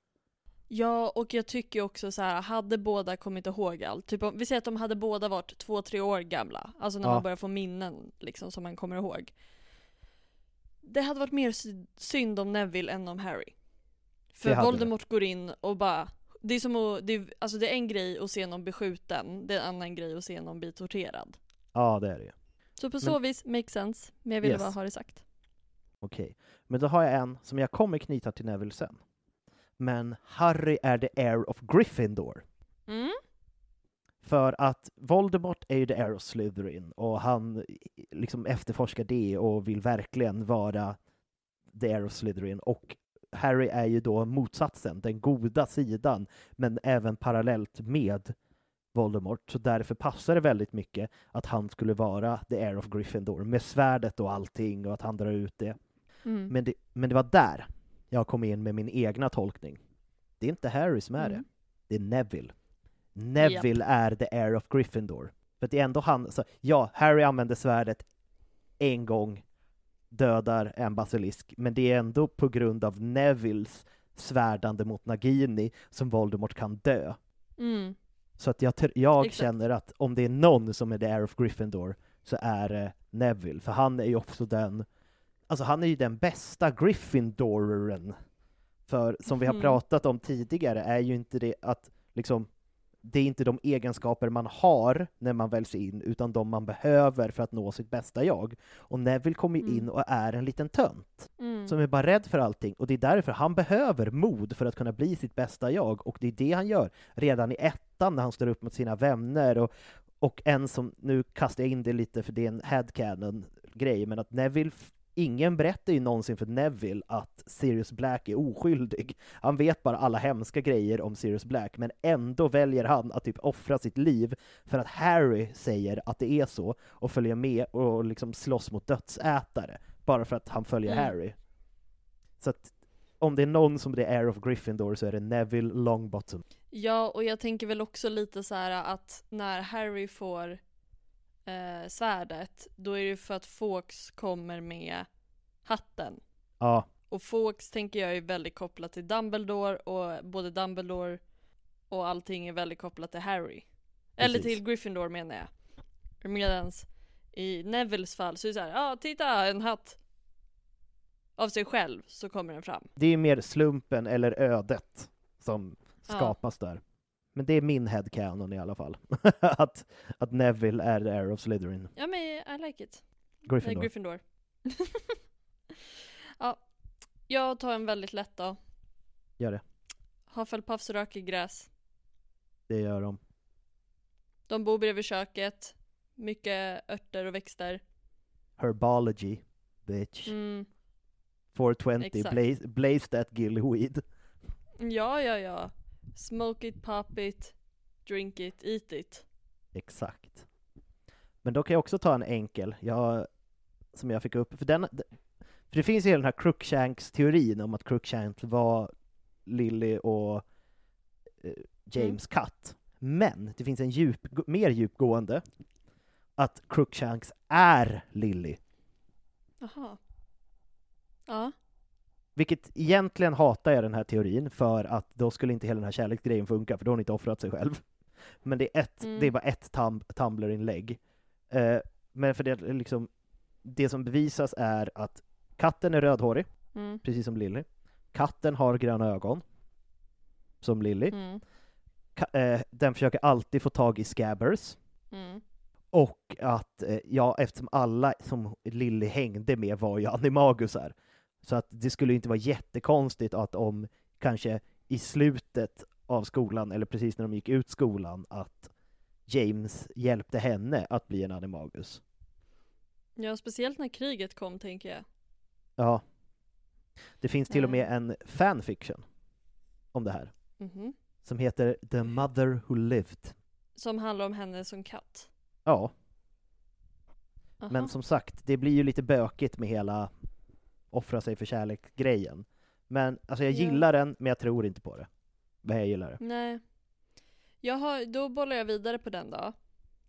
Ja, och jag tycker också så här, hade båda kommit ihåg allt, typ om, vi säger att de hade båda varit två, tre år gamla, alltså när Ja. man börjar få minnen liksom som man kommer ihåg. Det hade varit mer sy- synd om Neville än om Harry. För Det Voldemort går in och bara, det är som att, det är, alltså det är en grej att se någon bli skjuten, det är en annan grej att se någon bli torterad. Ja, det är det ju. Så på så vis, makes sense, men jag ville Yes. bara ha det sagt. Okej. Men då har jag en som jag kommer knyta till Neville sen. Men Harry är the heir of Gryffindor. Mm. För att Voldemort är ju the heir of Slytherin och han liksom efterforskar det och vill verkligen vara the heir of Slytherin och Harry är ju då motsatsen, den goda sidan, men även parallellt med Voldemort, så därför passar det väldigt mycket att han skulle vara the heir of Gryffindor, med svärdet och allting och att han drar ut det. Mm. Men det, men det var där jag kom in med min egna tolkning. Det är inte Harry som är det, Mm. det är Neville. Neville är the heir of Gryffindor. För det är ändå han, så, ja, Harry använder svärdet en gång, dödar en basilisk, men det är ändå på grund av Nevilles svärdande mot Nagini som Voldemort kan dö. Mm. Så att jag, jag Exakt. känner att om det är någon som är the heir of Gryffindor så är det Neville, för han är ju också den, alltså han är ju den bästa Gryffindoreren. För som vi har Mhm. pratat om tidigare är ju inte det att liksom det är inte de egenskaper man har när man väljs in, utan de man behöver för att nå sitt bästa jag. Och Neville kommer Mm. in och är en liten tönt Mm. som är bara rädd för allting, och det är därför han behöver mod för att kunna bli sitt bästa jag, och det är det han gör redan i ettan när han står upp mot sina vänner, och, och en som, nu kastar jag in det lite för det är en headcanon-grej, men att Neville, ingen berättar ju någonsin för Neville att Sirius Black är oskyldig. Han vet bara alla hemska grejer om Sirius Black, men ändå väljer han att typ offra sitt liv för att Harry säger att det är så, och följer med och liksom slåss mot dödsätare, bara för att han följer Mm. Harry. Så att om det är någon som är the heir of Gryffindor så är det Neville Longbottom. Ja, och jag tänker väl också lite så här att när Harry får eh, svärdet, då är det för att Fawkes kommer med hatten. Ja, Och Fawkes tänker jag är väldigt kopplat till Dumbledore och både Dumbledore och allting är väldigt kopplat till Harry. Eller Precis. till Gryffindor menar jag. Medans i Nevilles fall så är det så här, ja titta en hatt. Av sig själv så kommer den fram. det är mer slumpen eller ödet som Ja. skapas där. Men det är min headcanon i alla fall. att, att Neville är the heir of Slytherin. Ja men I like it. Gryffindor. Gryffindor. Gryffindor. ja, jag tar en väldigt lätt då. Gör det. Hufflepuffs röker gräs. Det gör de. De bor bredvid köket. Mycket örter och växter. Herbology, bitch. Mm. 420, Exakt. blaze, blaze that gillyweed. Ja, ja, ja. Smoke it, pop it, drink it, eat it. Exakt. Men då kan jag också ta en enkel, jag, som jag fick upp, för, den, för det finns ju den här Crookshanks-teorin om att Crookshanks var Lily och eh, James Cutt. Men det finns en djup, mer djupgående, att Crookshanks är Lily. Jaha. Ja. Vilket egentligen hatar jag den här teorin, för att då skulle inte hela den här kärleksgrejen funka, för då har hon inte offrat sig själv. Men det är, ett, Mm. det är bara ett tam- Tumblr-inlägg. Eh, men för det, liksom, det som bevisas är att katten är rödhårig, Mm. precis som Lily. Katten har gröna ögon, som Lily. Mm. Eh, den försöker alltid få tag i scabbers. Mm. Och att, eh, ja, eftersom alla som Lilly hängde med var ju animagusar, så att det skulle inte vara jättekonstigt att om kanske i slutet av skolan, eller precis när de gick ut skolan, att James hjälpte henne att bli en animagus. Ja, speciellt när kriget kom tänker jag. Ja. Det finns till och med Eh. en fanfiction om det här, Mhm. som heter The Mother Who Lived. Som handlar om henne som katt. Ja, Aha. men som sagt, det blir ju lite bökigt med hela offra sig för kärlek-grejen. Men alltså jag Ja. gillar den, men jag tror inte på det. Men jag gillar det. Nej. Jag har, då bollar jag vidare på den då.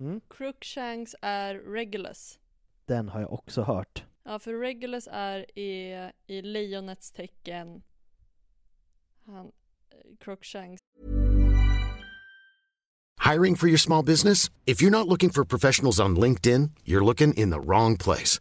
Mm. Crookshanks är Regulus. Den har jag också hört. Ja, för Regulus är i, i lejonets tecken. Han, eh, Crookshanks. Hiring for your small business? If you're not looking for professionals on LinkedIn, you're looking in the wrong place.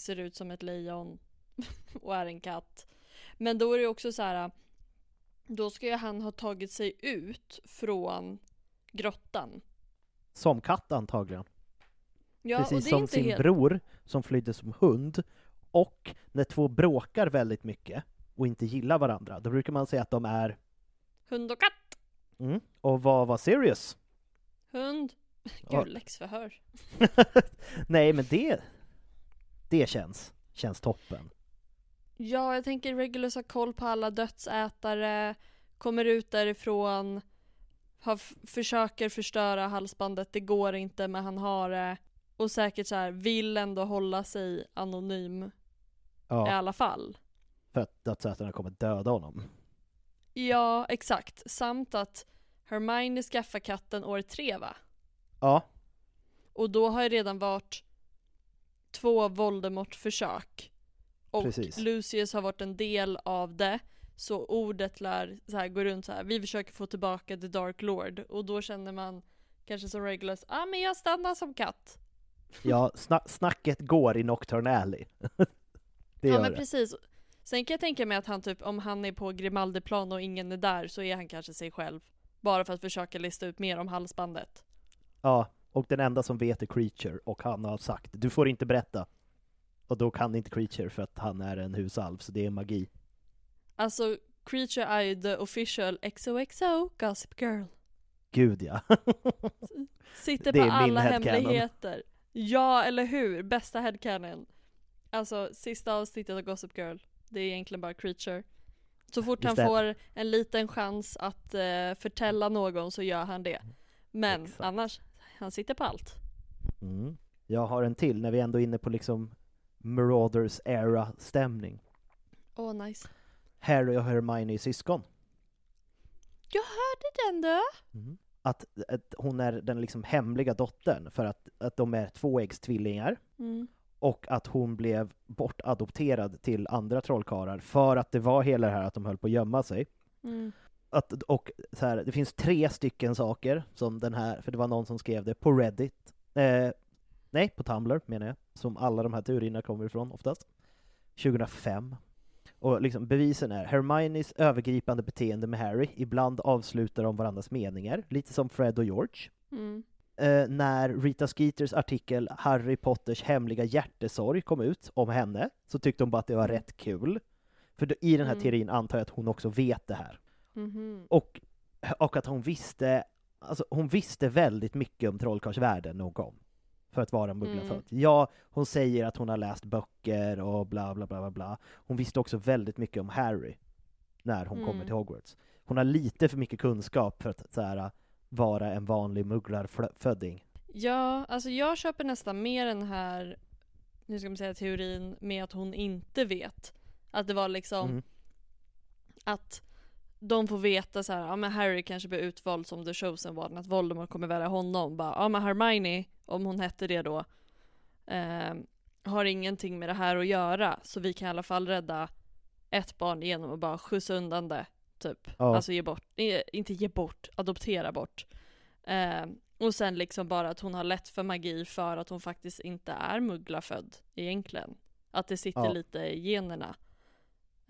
Ser ut som ett lejon och är en katt. Men då är det också så här. Då ska ju han ha tagit sig ut från grottan. Som katt antagligen. Ja, Precis som sin helt... bror som flydde som hund. Och när två bråkar väldigt mycket och inte gillar varandra, då brukar man säga att de är Hund och katt! mm. Och vad var Sirius? Hund. Ja. Gud, läxförhör. Nej, men det, det känns, känns toppen. Ja, jag tänker Regulus har koll på alla dödsätare, kommer ut därifrån, har försöker förstöra halsbandet, det går inte men han har det. Och säkert så här vill ändå hålla sig anonym i Ja, alla fall. för att dödsätarna kommer döda honom. Ja, exakt. Samt att Hermione skaffar katten år tre va? Ja, Och då har det redan varit två Voldemort-försök. Och Precis. Lucius har varit en del av det. Så ordet lär så här, gå runt så här. vi försöker få tillbaka The Dark Lord. Och då känner man kanske som Regulus, ah, men jag stannar som katt. ja sna snacket går i Nocturne Alley. det ja gör men det. precis. Sen kan jag tänka mig att han typ, om han är på Grimaldiplan och ingen är där så är han kanske sig själv. Bara för att försöka lista ut mer om halsbandet. Ja, och den enda som vet är Creature och han har sagt du får inte berätta. Och då kan inte Creature för att han är en husalv, så det är magi. Alltså, Creature är ju the official XOXO Gossip Girl. Gud ja. Sitter på alla hemligheter. Ja, eller hur? Bästa headcanon. Alltså, sista avsnittet av Gossip Girl. Det är egentligen bara Creature. Så fort han Visst är- får en liten chans att eh, förtälla någon så gör han det. Men Exakt. annars, han sitter på allt. Mm. Jag har en till när vi ändå är inne på liksom Marauders era stämning. Åh, nice. Harry och Hermione är syskon. Jag hörde den då! Att, att hon är den liksom hemliga dottern för att, att de är tvåäggstvillingar. Mm. och att hon blev bortadopterad till andra trollkarlar för att det var hela det här att de höll på att gömma sig. Mm. Att, och så här, det finns tre stycken saker som den här, för det var någon som skrev det på Reddit, eh, nej på Tumblr menar jag, som alla de här teorierna kommer ifrån oftast, 2005. Och liksom bevisen är Hermiones övergripande beteende med Harry, ibland avslutar de varandras meningar, lite som Fred och George Mm. eh, när Rita Skeeters artikel Harry Potters hemliga hjärtesorg kom ut om henne, så tyckte hon bara att det var rätt kul. För i den här Mm. teorin antar jag att hon också vet det här. Mhm. Och, och att hon visste, alltså hon visste väldigt mycket om trollkarlsvärlden när hon kom. För att vara mugglafödd. Mm. Ja, hon säger att hon har läst böcker och bla bla bla bla bla. Hon visste också väldigt mycket om Harry när hon kommer Mm. till Hogwarts. Hon har lite för mycket kunskap för att så här, vara en vanlig mugglarfödding. Ja, alltså jag köper nästan mer den här, nu ska man säga teorin med att hon inte vet. Att det var liksom Mm. att de får veta så här, ja men Harry kanske blir utvald som the chosen one, att Voldemort kommer välja honom. Bara, ja men Hermione, om hon hette det då, eh, har ingenting med det här att göra. Så vi kan i alla fall rädda ett barn genom att bara skjutsa undan det. Typ. Ja. Alltså ge bort, eh, inte ge bort, adoptera bort. Eh, och sen liksom bara att hon har lätt för magi för att hon faktiskt inte är mugglafödd egentligen. Att det sitter Ja. lite i generna.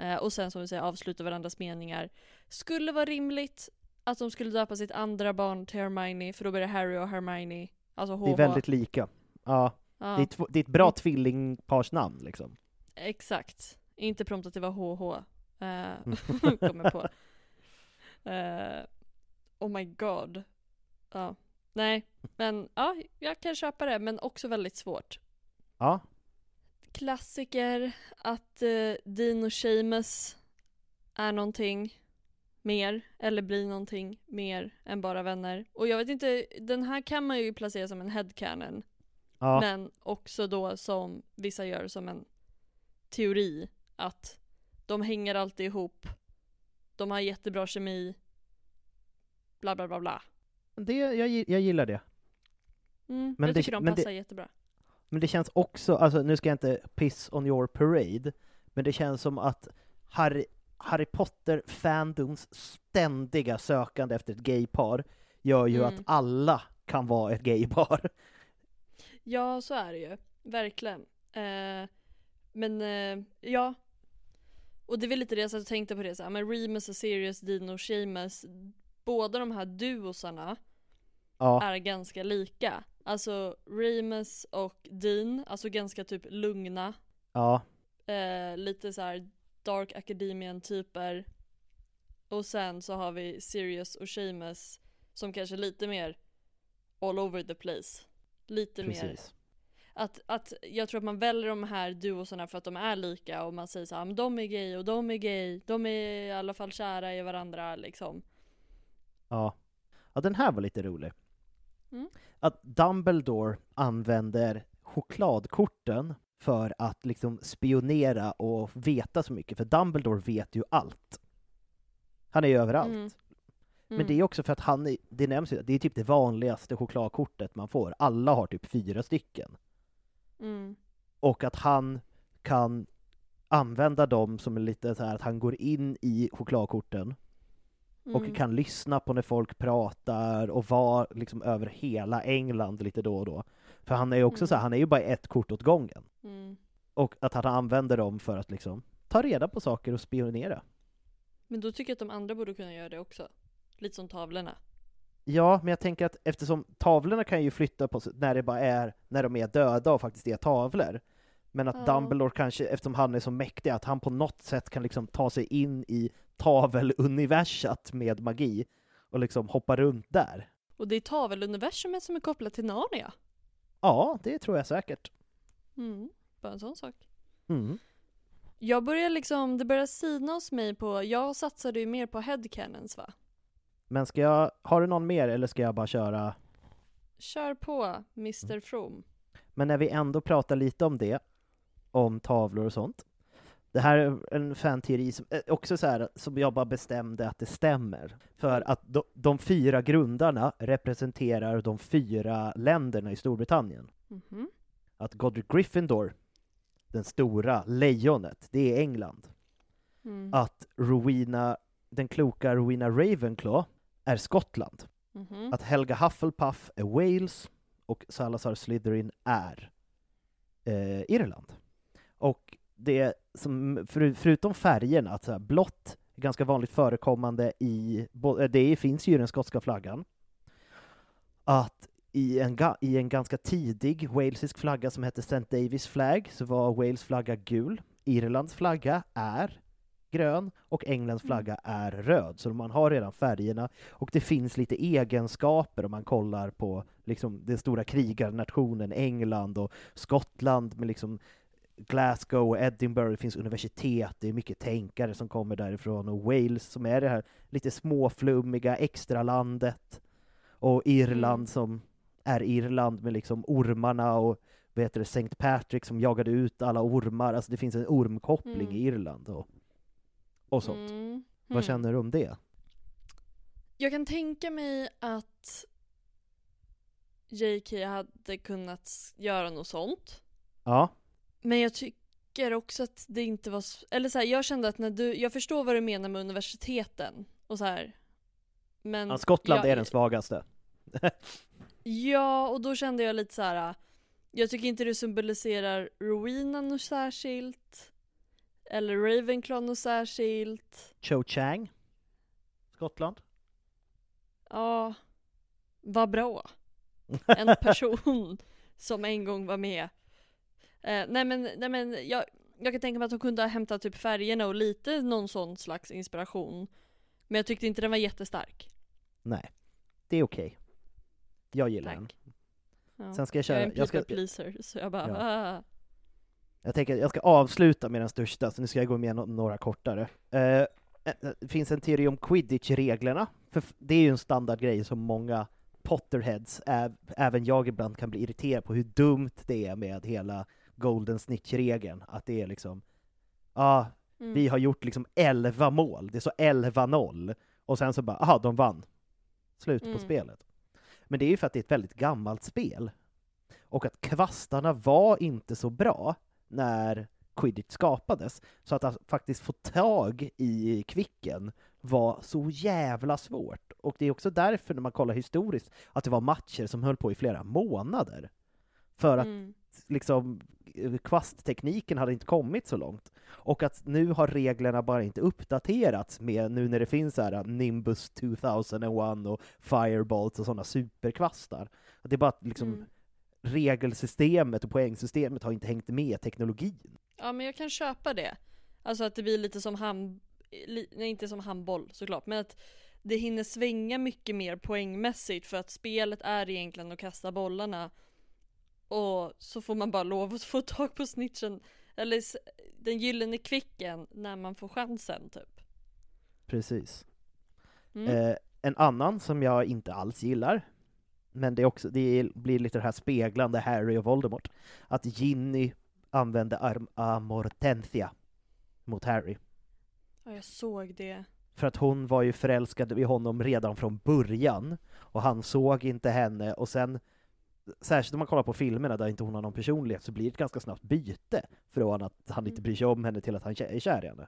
Eh, och sen som vi säger avsluta varandras meningar. Skulle vara rimligt att de skulle döpa sitt andra barn till Hermione för då blir det Harry och Hermione. Alltså HH. Det är väldigt lika. Ja, ja, det, är två, det är ett bra Mm. tvillingparsnamn liksom. Exakt. Inte prompt att det var HH. Eh, kommer på. Eh, oh my god. Ja. Nej, men ja, jag kan köpa det, men också väldigt svårt. Ja, Klassiker att eh, Dean och Seamus är någonting mer, eller blir någonting mer än bara vänner. Och jag vet inte, den här kan man ju placera som en headcanon. ja, Men också då som vissa gör som en teori att de hänger alltid ihop de har jättebra kemi, bla bla bla bla. Det, jag, jag gillar det. Mm, Men jag det- tycker de men det- passar jättebra. Men det känns också, alltså nu ska jag inte piss on your parade, men det känns som att Harry, Harry Potter-fandoms ständiga sökande efter ett gaypar gör ju Mm. att alla kan vara ett gaypar. Ja, så är det ju. Verkligen. Eh, men eh, ja. Och det är väl lite det jag satt och tänkte på det så här, men Remus och Sirius, Dino och Seamus, båda de här duosarna Ja, är ganska lika. Alltså Remus och Dean, alltså ganska typ lugna, ja, eh, lite så här Dark Academian typer. Och sen så har vi Sirius och Seamus som kanske är lite mer all over the place. Lite mer precis. att, att jag tror att man väljer de här duosarna för att de är lika och man säger så här, men de är gay och de är gay, de är i alla fall kära i varandra liksom. Ja. ja, den här var lite rolig. Mm. Att Dumbledore använder chokladkorten för att liksom spionera och veta så mycket, för Dumbledore vet ju allt. Han är ju överallt. Mm. Men det är också för att han, det nämns ju, det är typ det vanligaste chokladkortet man får. Alla har typ fyra stycken. mm. Och att han kan använda dem som är lite så här att han går in i chokladkorten och Mm. kan lyssna på när folk pratar och vara liksom över hela England lite då och då. För han är ju också så här, Mm. han är ju bara ett kort åt gången. Mm. Och att han använder dem för att liksom ta reda på saker och spionera. Men då tycker jag att de andra borde kunna göra det också. Lite som tavlorna. Ja, men jag tänker att eftersom tavlorna kan ju flytta på sig när det bara är när de är döda och faktiskt är tavlor. Men att Ja. Dumbledore kanske, eftersom han är så mäktig, att han på något sätt kan liksom ta sig in i taveluniversat med magi och liksom hoppa runt där. Och det är taveluniversumet som är kopplat till Narnia. Ja, det tror jag säkert. Mm. Bara en sån sak. Mm. Jag börjar liksom, det börjar sina hos mig på, jag satsade ju mer på headcanons va? Men ska jag, har du någon mer eller ska jag bara köra? Kör på Mr From. Men när vi ändå pratar lite om det, om tavlor och sånt. Det här är en fanteori som eh, också så här, som jag bara bestämde att det stämmer. För att de, de fyra grundarna representerar de fyra länderna i Storbritannien. Mhm. Att Godric Gryffindor, den stora lejonet, det är England. Mm. Att Rowena, den kloka Rowena Ravenclaw är Skottland. Mhm. Att Helga Hufflepuff är Wales och Salazar Slytherin är eh, Irland. Och det som, för, förutom färgerna, att så här, blått är ganska vanligt förekommande i, eh, det finns ju i den skotska flaggan. Att i en, i en ganska tidig walesisk flagga som hette St. Davis flag så var Wales flagga gul. Irlands flagga är grön och Englands flagga är röd. Så man har redan färgerna och det finns lite egenskaper om man kollar på liksom den stora krigarnationen England och Skottland med liksom Glasgow och Edinburgh, det finns universitet, det är mycket tänkare som kommer därifrån och Wales som är det här lite småflummiga extralandet och Irland Mm. som är Irland med liksom ormarna och vad heter det, St. Patrick som jagade ut alla ormar, alltså det finns en ormkoppling Mm. i Irland och, och sånt. Mm. Vad Mm. känner du om det? Jag kan tänka mig att JK hade kunnat göra något sånt. Ja, Men jag tycker också att det inte var... Eller så här, jag kände att när du... Jag förstår vad du menar med universiteten och så här. Men... ja Skottland jag, är den svagaste. Ja, och då kände jag lite så här. Jag tycker inte det symboliserar Rowena något särskilt. Eller Ravenclaw något särskilt. Cho Chang, Skottland. Ja, vad bra. En person som en gång var med. Eh, nej men, nej men jag, jag kan tänka mig att hon kunde ha hämtat typ färgerna och lite någon sån slags inspiration. Men jag tyckte inte den var jättestark. Nej, det är okej. Jag gillar den. Tack. Ja. Sen ska jag Jag är köra, en jag people ska, pleaser, så jag bara Ja. ah. jag tänker, jag ska avsluta med den största, så nu ska jag gå med no- några kortare. Eh, eh, det finns en teori om quidditch-reglerna, för det är ju en standardgrej som många Potterheads, ä- även jag ibland kan bli irriterad på hur dumt det är med hela Golden Snitch-regeln, att det är liksom, ja, Mm. Vi har gjort liksom 11 mål, det är så 11-0. Och sen så bara, aha, de vann. Slut på Mm. spelet. Men det är ju för att det är ett väldigt gammalt spel. Och att kvastarna var inte så bra när quidditch skapades. Så att, att faktiskt få tag i kvicken var så jävla svårt. Och det är också därför när man kollar historiskt att det var matcher som höll på i flera månader. För att Mm. Liksom kvasttekniken hade inte kommit så långt. Och att nu har reglerna bara inte uppdaterats med nu när det finns här Nimbus 2001 och Firebolts och sådana superkvastar. Att Det är bara att liksom Mm. regelsystemet och poängsystemet har inte hängt med teknologin. Ja men jag kan köpa det. Alltså att det blir lite som hand... Nej inte som handboll såklart, men att det hinner svänga mycket mer poängmässigt för att spelet är egentligen att kasta bollarna och så får man bara lov att få tag på snitchen eller den gyllene kvicken när man får chansen typ. Precis. Mm. Eh, en annan som jag inte alls gillar, men det, är också, det blir lite det här speglande Harry och Voldemort, att Ginny använde arm amortentia mot Harry. Ja jag såg det. För att hon var ju förälskad i honom redan från början, och han såg inte henne, och sen Särskilt om man kollar på filmerna där inte hon har någon personlighet så blir det ett ganska snabbt byte från att han inte Mm. bryr sig om henne till att han är kär i henne.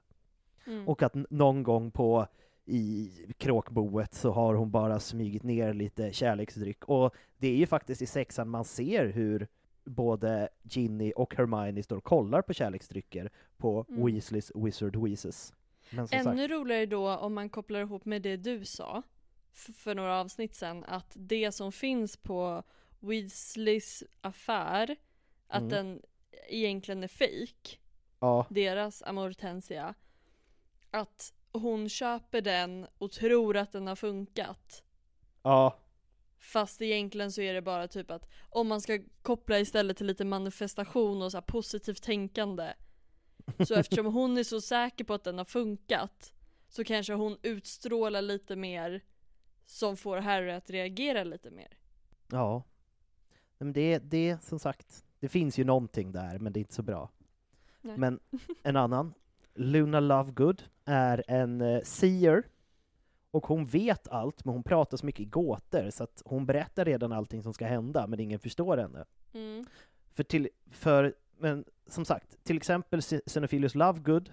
Mm. Och att någon gång på i kråkboet så har hon bara smugit ner lite kärleksdryck. Och det är ju faktiskt i sexan man ser hur både Ginny och Hermione står och kollar på kärleksdrycker på Mm. Weasleys Wizard Weezes. Ännu sagt, roligare då om man kopplar ihop med det du sa för några avsnitt sen att det som finns på Weasleys affär att Mm. den egentligen är fake ja, deras amortensia att hon köper den och tror att den har funkat ja, fast egentligen så är det bara typ att om man ska koppla istället till lite manifestation och så positivt tänkande så eftersom hon är så säker på att den har funkat så kanske hon utstrålar lite mer som får Harry att reagera lite mer. ja. Men det, det, som sagt, det finns ju någonting där, men det är inte så bra. Nej. Men en annan, Luna Lovegood, är en eh, seer, och hon vet allt, men hon pratar så mycket i gåtor, så att hon berättar redan allting som ska hända, men ingen förstår henne. Mm. För, till, för men som sagt, till exempel Xe- Xenophilius Lovegood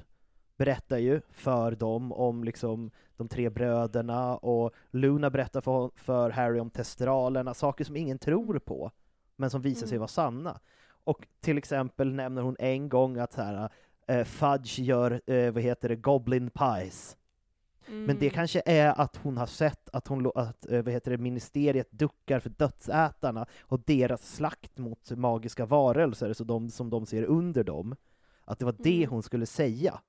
berättar ju för dem om liksom de tre bröderna, och Luna berättar för, för Harry om testralerna, saker som ingen tror på, men som visar sig Mm. vara sanna. Och till exempel nämner hon en gång att så här, eh, Fudge gör, eh, vad heter det, Goblin Pies. Men det Mm. kanske är att hon har sett att, hon, att eh, vad heter det, ministeriet duckar för dödsätarna och deras slakt mot magiska varelser, så de, som de ser under dem. Att det var det Mm. hon skulle säga.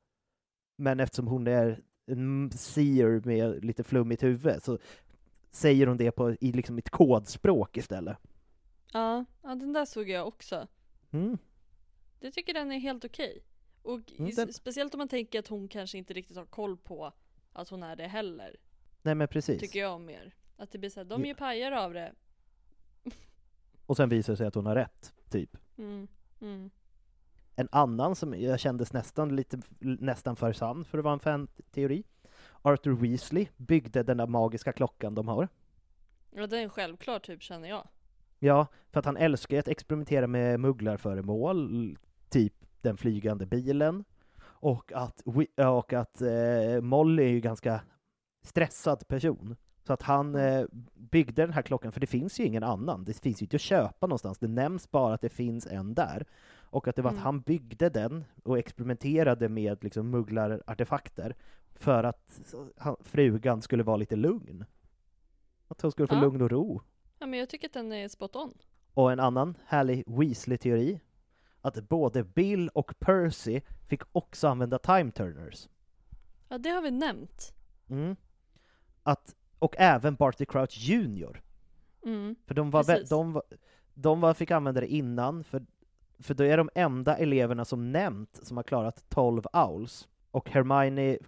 Men eftersom hon är en seer med lite flummigt huvud så säger hon det på, i liksom ett kodspråk istället. Ja, ja, den där såg jag också. Mm. Jag tycker den är helt okej. Och Mm, den- speciellt om man tänker att hon kanske inte riktigt har koll på att hon är det heller. Nej men precis. Tycker jag om mer. Att det blir såhär, de Ja. gör pajar av det. Och sen visar det sig att hon har rätt, typ. Mm. Mm. En annan som jag kändes nästan lite nästan för sann för att vara en fan-teori. Arthur Weasley byggde den där magiska klockan de har. Ja det är en självklar typ känner jag. Ja, för att han älskar att experimentera med mugglarföremål, typ den flygande bilen. Och att, och att eh, Molly är ju ganska stressad person. Så att han eh, byggde den här klockan, för det finns ju ingen annan. Det finns ju inte att köpa någonstans. Det nämns bara att det finns en där. Och att det var Mm. att han byggde den och experimenterade med liksom mugglarartefakter för att han, frugan skulle vara lite lugn. Att hon skulle få Ja. lugn och ro. Ja men jag tycker att den är spot on. Och en annan härlig Weasley-teori, att både Bill och Percy fick också använda time turners. Ja det har vi nämnt. Mm. Att, och även Barty Crouch Jr. Mm. För de, var, Precis. de, var, de var, fick använda det innan, för, för då är de enda eleverna som nämnt som har klarat 12 owls. Och Hermione,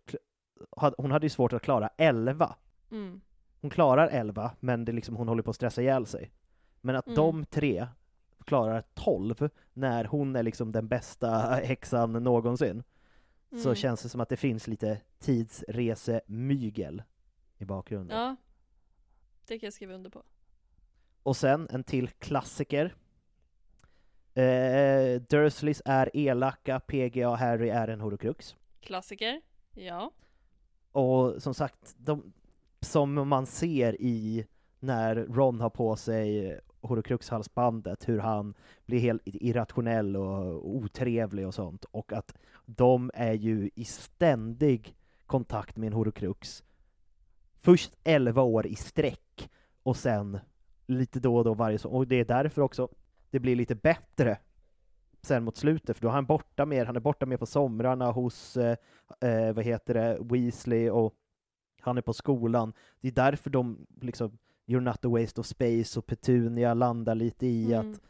hon hade ju svårt att klara 11. Mm. Hon klarar 11, men det är liksom, hon håller på att stressa ihjäl sig. Men att Mm. de tre klarar 12 när hon är liksom den bästa häxan någonsin. så Mm. känns det som att det finns lite tidsresemygel i bakgrunden. Ja. Det kan jag skriva under på. Och sen en till klassiker. Eh, Dursleys är elaka, PGA Harry är en horocrux. Klassiker. Ja. Och som sagt, de, som man ser i när Ron har på sig horocrux-halsbandet, hur han blir helt irrationell och otrevlig och sånt, och att de är ju i ständig kontakt med en horocrux. Först 11 år i sträck, och sen lite då och då varje så, och det är därför också det blir lite bättre sen mot slutet, för då är han borta mer, han är borta mer på somrarna hos, eh, eh vad heter det, Weasley och han är på skolan. Det är därför de liksom, You're not a waste of space och Petunia landar lite i Mm. att,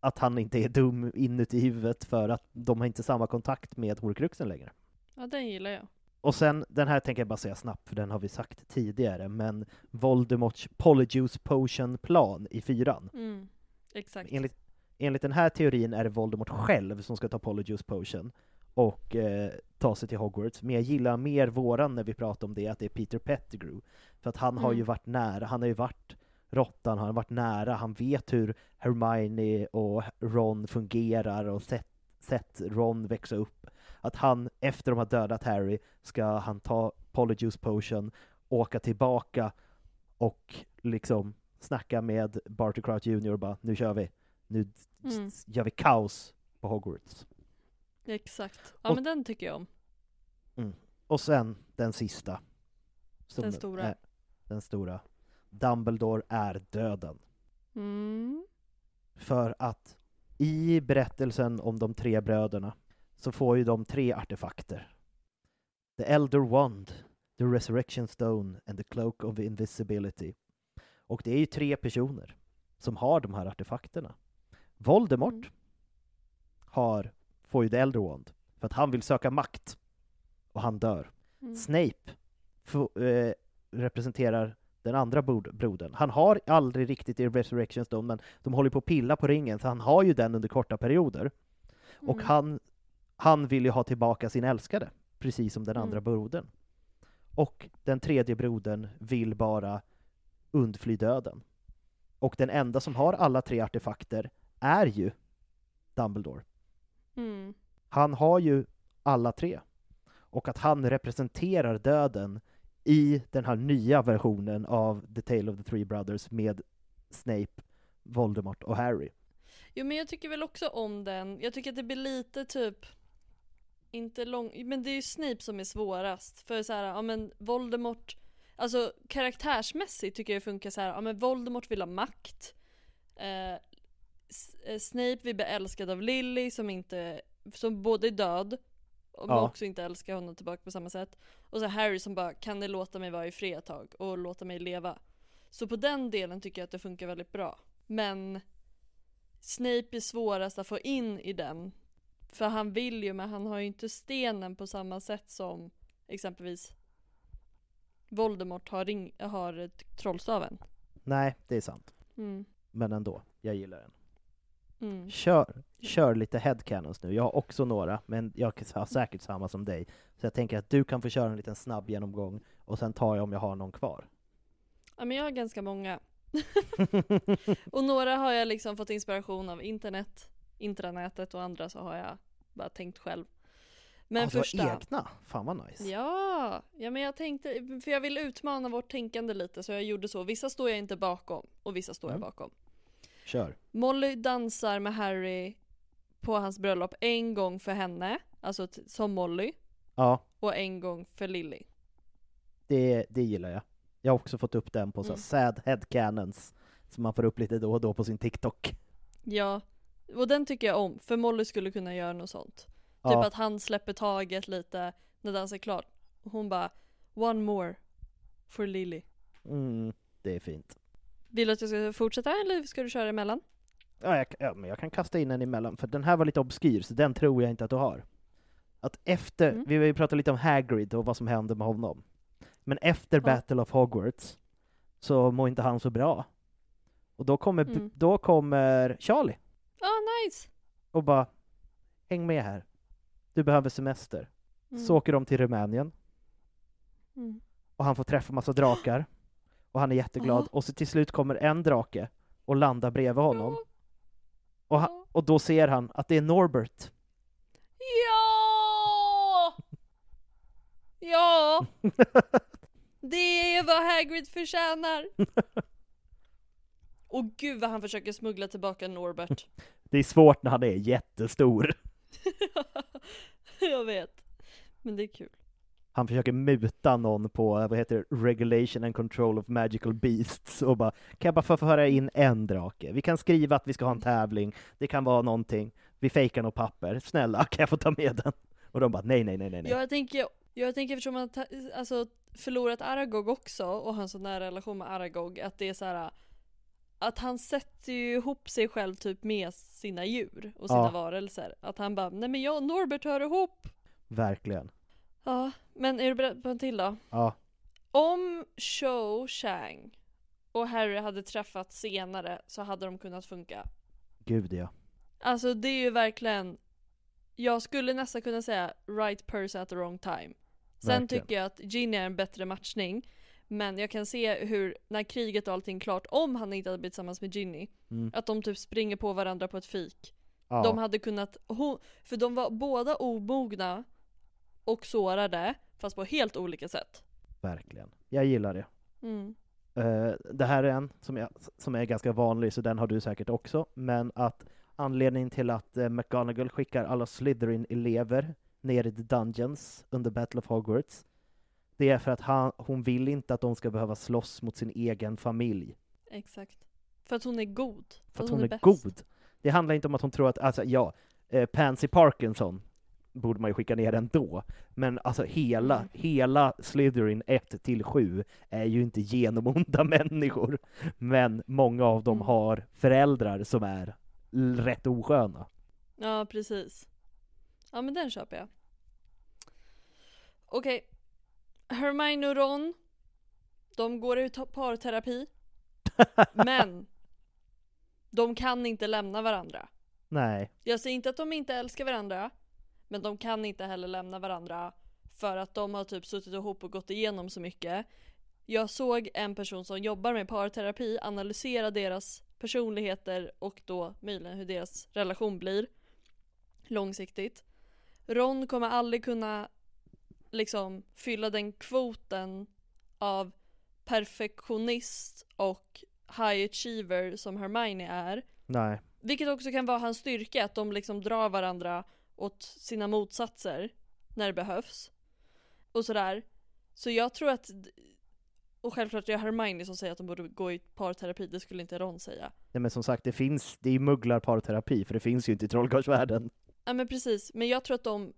att han inte är dum inuti huvudet för att de har inte samma kontakt med horcruxen längre. Ja, den gillar jag. Och sen, den här tänker jag bara säga snabbt, för den har vi sagt tidigare, men Voldemorts Polyjuice Potion-plan i fyran. Mm. Exakt. Enligt, enligt den här teorin är det Voldemort själv som ska ta Polyjuice Potion och eh, ta sig till Hogwarts, men jag gillar mer våran när vi pratar om det, att det är Peter Pettigrew. För att han har ju Mm. varit nära, han har ju varit råttan, han har varit nära, han vet hur Hermione och Ron fungerar och sett, sett Ron växa upp. Att han, efter de har dödat Harry, ska han ta Polyjuice Potion, åka tillbaka och liksom snacka med Barty Crouch Jr. och bara nu kör vi, nu Mm. gör vi kaos på Hogwarts. Exakt. Ja, Och- men den tycker jag om. Och sen den sista. som Den stora. Är, den stora. Dumbledore är döden. Mm. För att i berättelsen om de tre bröderna så får ju de tre artefakter. The Elder Wand, The Resurrection Stone and The Cloak of Invisibility. Och det är ju tre personer som har de här artefakterna. Voldemort Mm. har, får ju The Elder Wand för att han vill söka makt och han dör. Mm. Snape få- eh, representerar den andra brodern. Han har aldrig riktigt i Resurrection Stone, men de håller på att pilla på ringen, så han har ju den under korta perioder. Och Mm. han, han vill ju ha tillbaka sin älskade, precis som den andra Mm. brodern. Och den tredje brodern vill bara undfly döden. Och den enda som har alla tre artefakter är ju Dumbledore. Mm. Han har ju alla tre. Och att han representerar döden i den här nya versionen av The Tale of the Three Brothers med Snape, Voldemort och Harry. Jo men jag tycker väl också om den. Jag tycker att det blir lite typ inte lång, men det är ju Snape som är svårast. För så här, ja men Voldemort, alltså karaktärsmässigt tycker jag det funkar så här, ja men Voldemort vill ha makt. Eh, Snape vill bli älskad av Lily som inte, som både är död och Ja. också inte älskar honom tillbaka på samma sätt. Och så Harry som bara, kan ni låta mig vara i fred ett tag och låta mig leva? Så på den delen tycker jag att det funkar väldigt bra. Men Snape är svårast att få in i den. För han vill ju men han har ju inte stenen på samma sätt som exempelvis Voldemort har, ring, har trollstaven. Nej, det är sant. Mm. Men ändå, jag gillar den. Mm. Kör, kör lite headcanons nu. Jag har också några, men jag har säkert samma som dig. Så jag tänker att du kan få köra en liten snabb genomgång och sen tar jag om jag har någon kvar. Ja men jag har ganska många. och några har jag liksom fått inspiration av internet, intranätet och andra så har jag bara tänkt själv. Men har första. egna? Fan vad nice. Ja, ja men jag tänkte, för jag vill utmana vårt tänkande lite så jag gjorde så. Vissa står jag inte bakom och vissa står jag Mm. bakom. Kör. Molly dansar med Harry på hans bröllop en gång för henne, alltså som Molly, Ja, och en gång för Lily. det, det gillar jag. Jag har också fått upp den på så Mm. sad headcanons som man får upp lite då och då på sin TikTok. Ja, och den tycker jag om, för Molly skulle kunna göra något sånt. Typ Ja, att han släpper taget lite när dansen är klar. Och hon bara One more for Lily. mm, det är fint. Vill du att jag ska fortsätta eller ska du köra emellan? Ja, jag, ja, men jag kan kasta in en emellan, för den här var lite obskyr, så den tror jag inte att du har. Att efter, Mm. vi har ju pratat lite om Hagrid och vad som hände med honom. Men efter Ja. Battle of Hogwarts så mår inte han så bra. Och då kommer, Mm. då kommer Charlie ah, nice! och bara Häng med här. Du behöver semester. Mm. Så åker de till Rumänien Mm. och han får träffa massa drakar och han är jätteglad Ja. och så till slut kommer en drake och landar bredvid honom Ja. och, han, och då ser han att det är Norbert. Ja! Ja! Det är vad Hagrid förtjänar! Och gud vad han försöker smuggla tillbaka Norbert. Det är svårt när han är jättestor. Jag vet. Men det är kul. Han försöker muta någon på, eh, vad heter det, Regulation and Control of Magical Beasts och bara, kan jag bara få föra in en drake? Vi kan skriva att vi ska ha en tävling, det kan vara någonting, vi fejkar något papper, snälla kan jag få ta med den? Och de bara, nej, nej, nej, nej, nej. Jag tänker, jag tänker eftersom ta- alltså, förlorat Aragog också och har en så nära relation med Aragog att det är så här att han sätter ju ihop sig själv typ med sina djur och sina Ja. varelser. Att han bara, nej men jag och Norbert hör ihop. Verkligen. Ja, men är du beredd på en till då? Ja, Om Cho Chang och Harry hade träffats senare så hade de kunnat funka. gud ja. Alltså det är ju verkligen Jag skulle nästan kunna säga right person at the wrong time Sen Verkligen. tycker jag att Ginny är en bättre matchning Men jag kan se hur, när kriget och allting är klart, om han inte hade blivit tillsammans med Ginny Mm. Att de typ springer på varandra på ett fik ja. De hade kunnat, för de var båda omogna och sårade Fast på helt olika sätt Verkligen. Jag gillar det. mm. Eh, det här är en som, jag, som är ganska vanlig, så den har du säkert också, men att anledningen till att uh, McGonagall skickar alla Slytherin-elever ner i the dungeons under Battle of Hogwarts, det är för att han, hon vill inte att de ska behöva slåss mot sin egen familj. Exakt För att hon är god För att hon, är bäst. god. Det handlar inte om att hon tror att, alltså ja, eh, Pansy Parkinson borde man ju skicka ner ändå, men alltså hela, Mm. hela Slytherin 1 till 7 är ju inte genomonda människor, men många av dem Mm. har föräldrar som är rätt osköna. Ja, precis. Ja, men den köper jag. Okej. Hermione och Ron. De går ut parterapi. men. De kan inte lämna varandra. Nej, Jag säger inte att de inte älskar varandra. Men de kan inte heller lämna varandra. För att de har typ suttit ihop och gått igenom så mycket. Jag såg en person som jobbar med parterapi analysera deras personligheter och då möjligen hur deras relation blir. Långsiktigt. Ron kommer aldrig kunna liksom fylla den kvoten av perfektionist och high achiever som Hermione är. nej, Vilket också kan vara hans styrka, att de liksom drar varandra åt sina motsatser när det behövs. Och sådär. Så jag tror att, och självklart det är Hermione som säger att de borde gå i parterapi, det skulle inte Ron säga. nej men som sagt, det finns, det är mugglarparterapi, för det finns ju inte i trollkarlsvärlden. Ja men precis, men jag tror att de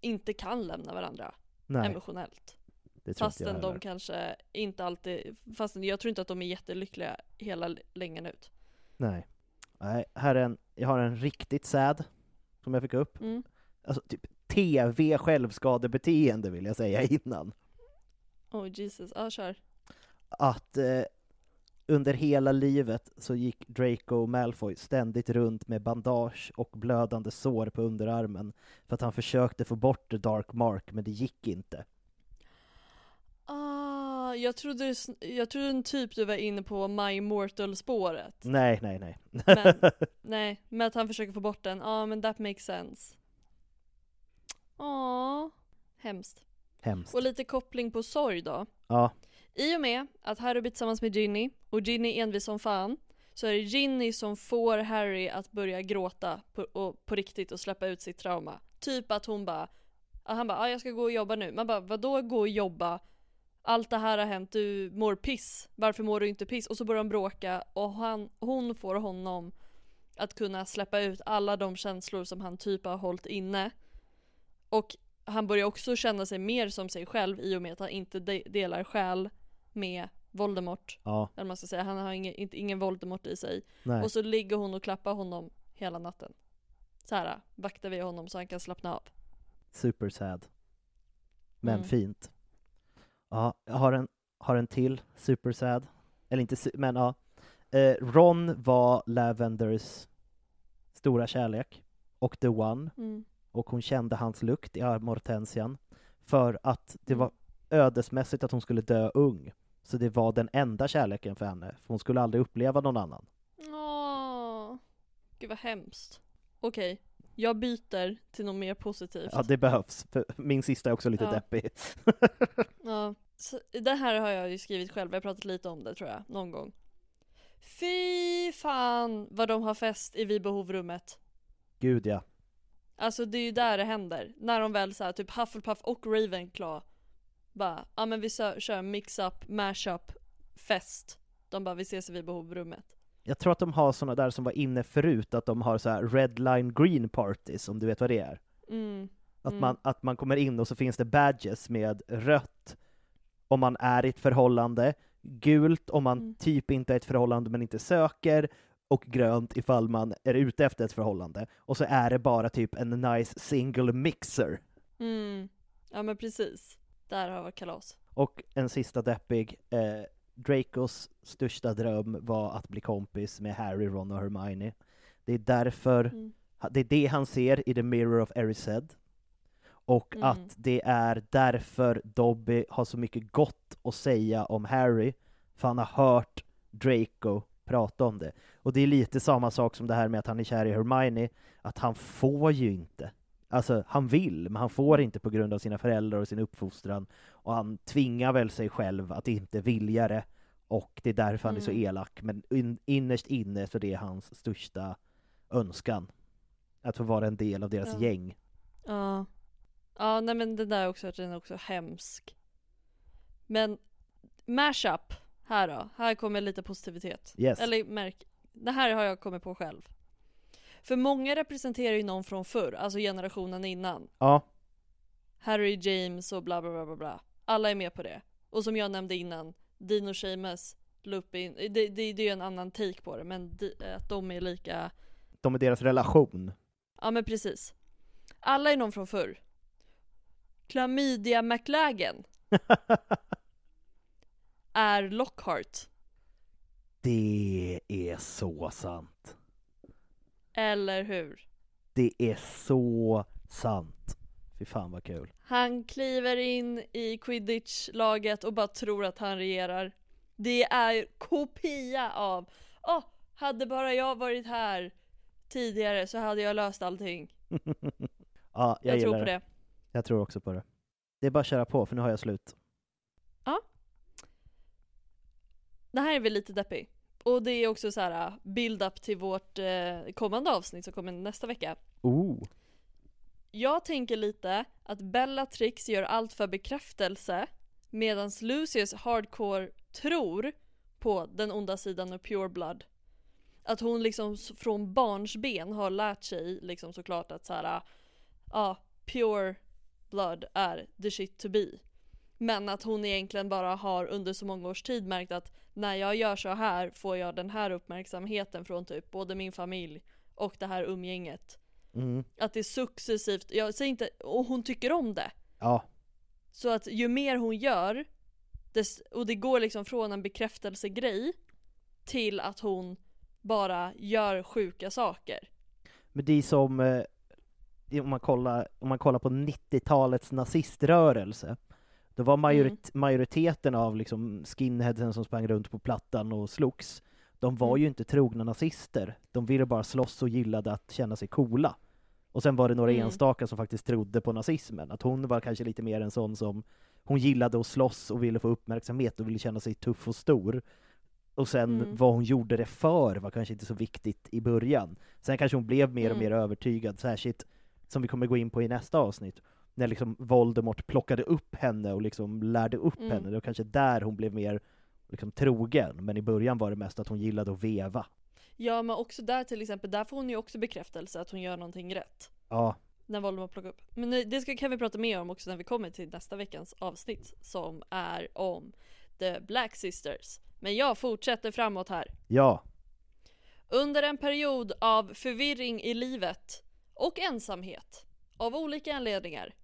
inte kan lämna varandra Nej, emotionellt. det tror inte jag Fastän de kanske inte alltid, fastän jag tror inte att de är jättelyckliga hela längen ut. Nej. Nej, här är en, jag har en riktigt sad, som jag fick upp. Mm. Alltså typ TV självskadebeteende vill jag säga innan. Oh Jesus, ja kör. Att eh, under hela livet så gick Draco Malfoy ständigt runt med bandage och blödande sår på underarmen för att han försökte få bort the dark mark men det gick inte. Jag trodde, jag trodde typ du var inne på My Immortal spåret. Nej, nej, nej. Men- Nej, med att han försöker få bort den. Ja, ah, men that makes sense. Ja, hemskt. Hemskt. Och lite koppling på sorg då. Ja, I och med att Harry blir tillsammans med Ginny och Ginny är envis som fan så är det Ginny som får Harry att börja gråta på, och, på riktigt och släppa ut sitt trauma. Typ att hon bara, han bara ah, jag ska gå och jobba nu. Man bara vadå gå och jobba? Allt det här har hänt, du mår piss. Varför mår du inte piss? Och så börjar de bråka och han, hon får honom att kunna släppa ut alla de känslor som han typ har hållit inne. Och han börjar också känna sig mer som sig själv i och med att han inte de- delar själ med Voldemort. ja, Eller man ska säga, han har ingen, inte, ingen Voldemort i sig. nej. Och så ligger hon och klappar honom hela natten. Så här vaktar vi honom så han kan slappna av. Super sad. Men Mm. fint. Ja, jag har en, har en till super sad. Eller inte, men ja. Eh, Ron var Lavenders stora kärlek. Och the one. Mm. och hon kände hans lukt i Armortensian för att det Mm. var ödesmässigt att hon skulle dö ung. Så det var den enda kärleken för henne, för hon skulle aldrig uppleva någon annan. Åh, gud vad hemskt. Okej, jag byter till något mer positivt. Ja, det behövs, för min sista är också lite Ja. deppig. Ja, så, det här har jag ju skrivit själv, jag har pratat lite om det tror jag, någon gång. Fy fan vad de har fest i vid behovrummet. Gud ja. Alltså det är ju där det händer. När de väl såhär, typ Hufflepuff och Ravenclaw bara, ja men vi kör mix-up, mash-up, fest. De bara, vi ses vid behovrummet. Jag tror att de har såna där som var inne förut, att de har så här red line green parties, om du vet vad det är. Mm. Att, Mm. man, att man kommer in och så finns det badges med rött om man är i ett förhållande, gult om man Mm. typ inte är i ett förhållande men inte söker, och grönt ifall man är ute efter ett förhållande. Och så är det bara typ en nice single mixer. Mm. Ja men precis. Där har vi kalas. Och en sista deppig, eh, Dracos största dröm var att bli kompis med Harry, Ron och Hermione. Det är därför, Mm. det är det han ser i The Mirror of Erised. Och Mm. att det är därför Dobby har så mycket gott att säga om Harry, för han har hört Draco prata om det. Och det är lite samma sak som det här med att han är kär i Hermione, att han får ju inte. Alltså, han vill, men han får inte på grund av sina föräldrar och sin uppfostran. Och han tvingar väl sig själv att inte vilja det, och det är därför han är så Mm. elak. Men in, innerst inne så det är hans största önskan. Att få vara en del av deras Ja. gäng. Ja. Ja nej men den där är också, den är också hemsk. Men mashup, här då. Här kommer lite positivitet. Yes. Eller märk, det här har jag kommit på själv. För många representerar ju någon från förr, alltså generationen innan. Ja, Harry James och bla bla bla bla bla. Alla är med på det. Och som jag nämnde innan, Dino Seamus, Lupin, det, det, det är ju en annan take på det, men de, att de är lika de är deras relation. Ja men precis. Alla är någon från förr. Chlamydia McLagan är Lockhart. det är så sant. Eller hur? Det är så sant. Fy fan vad kul. Han kliver in i quidditch-laget och bara tror att han regerar. Det är kopia av Åh, hade bara jag varit här tidigare så hade jag löst allting. ja, jag, Jag, tror på det. Jag tror också på det. Det är bara att köra på, för nu har jag slut. Det här är väl lite deppig. Och det är också så här build-up till vårt eh, kommande avsnitt som kommer nästa vecka. Oh. Jag tänker lite att Bellatrix gör allt för bekräftelse medan Lucius hardcore tror på den onda sidan av Pure Blood. Att hon liksom från barnsben har lärt sig liksom såklart att så här, ja, Pure Blood är the shit to be. Men att hon egentligen bara har under så många års tid märkt att när jag gör så här får jag den här uppmärksamheten från typ både min familj och det här umgänget. Mm. Att det successivt, jag säger inte, och hon tycker om det. Ja, Så att ju mer hon gör, och det går liksom från en bekräftelsegrej till att hon bara gör sjuka saker. men det är som eh, om, man kollar, om man kollar på 90-talets naziströrelse. Då var majorit- majoriteten av liksom skinheadsen som sprang runt på plattan och slogs, de var Mm. ju inte trogna nazister. De ville bara slåss och gillade att känna sig coola. Och sen var det några Mm. enstaka som faktiskt trodde på nazismen. Att hon var kanske lite mer en sån som hon gillade att slåss och ville få uppmärksamhet och ville känna sig tuff och stor. Och sen Mm. vad hon gjorde det för var kanske inte så viktigt i början. Sen kanske hon blev mer och Mm. mer övertygad, särskilt som vi kommer gå in på i nästa avsnitt. När liksom Voldemort plockade upp henne och liksom lärde upp Mm. henne. Det var kanske där hon blev mer liksom trogen. Men i början var det mest att hon gillade att veva. Ja men också där till exempel, där får hon ju också bekräftelse att hon gör någonting rätt. Ja, När Voldemort plockar upp. Men det ska, kan vi prata mer om också när vi kommer till nästa veckans avsnitt som är om The Black Sisters. Men jag fortsätter framåt här. ja, Under en period av förvirring i livet och ensamhet av olika anledningar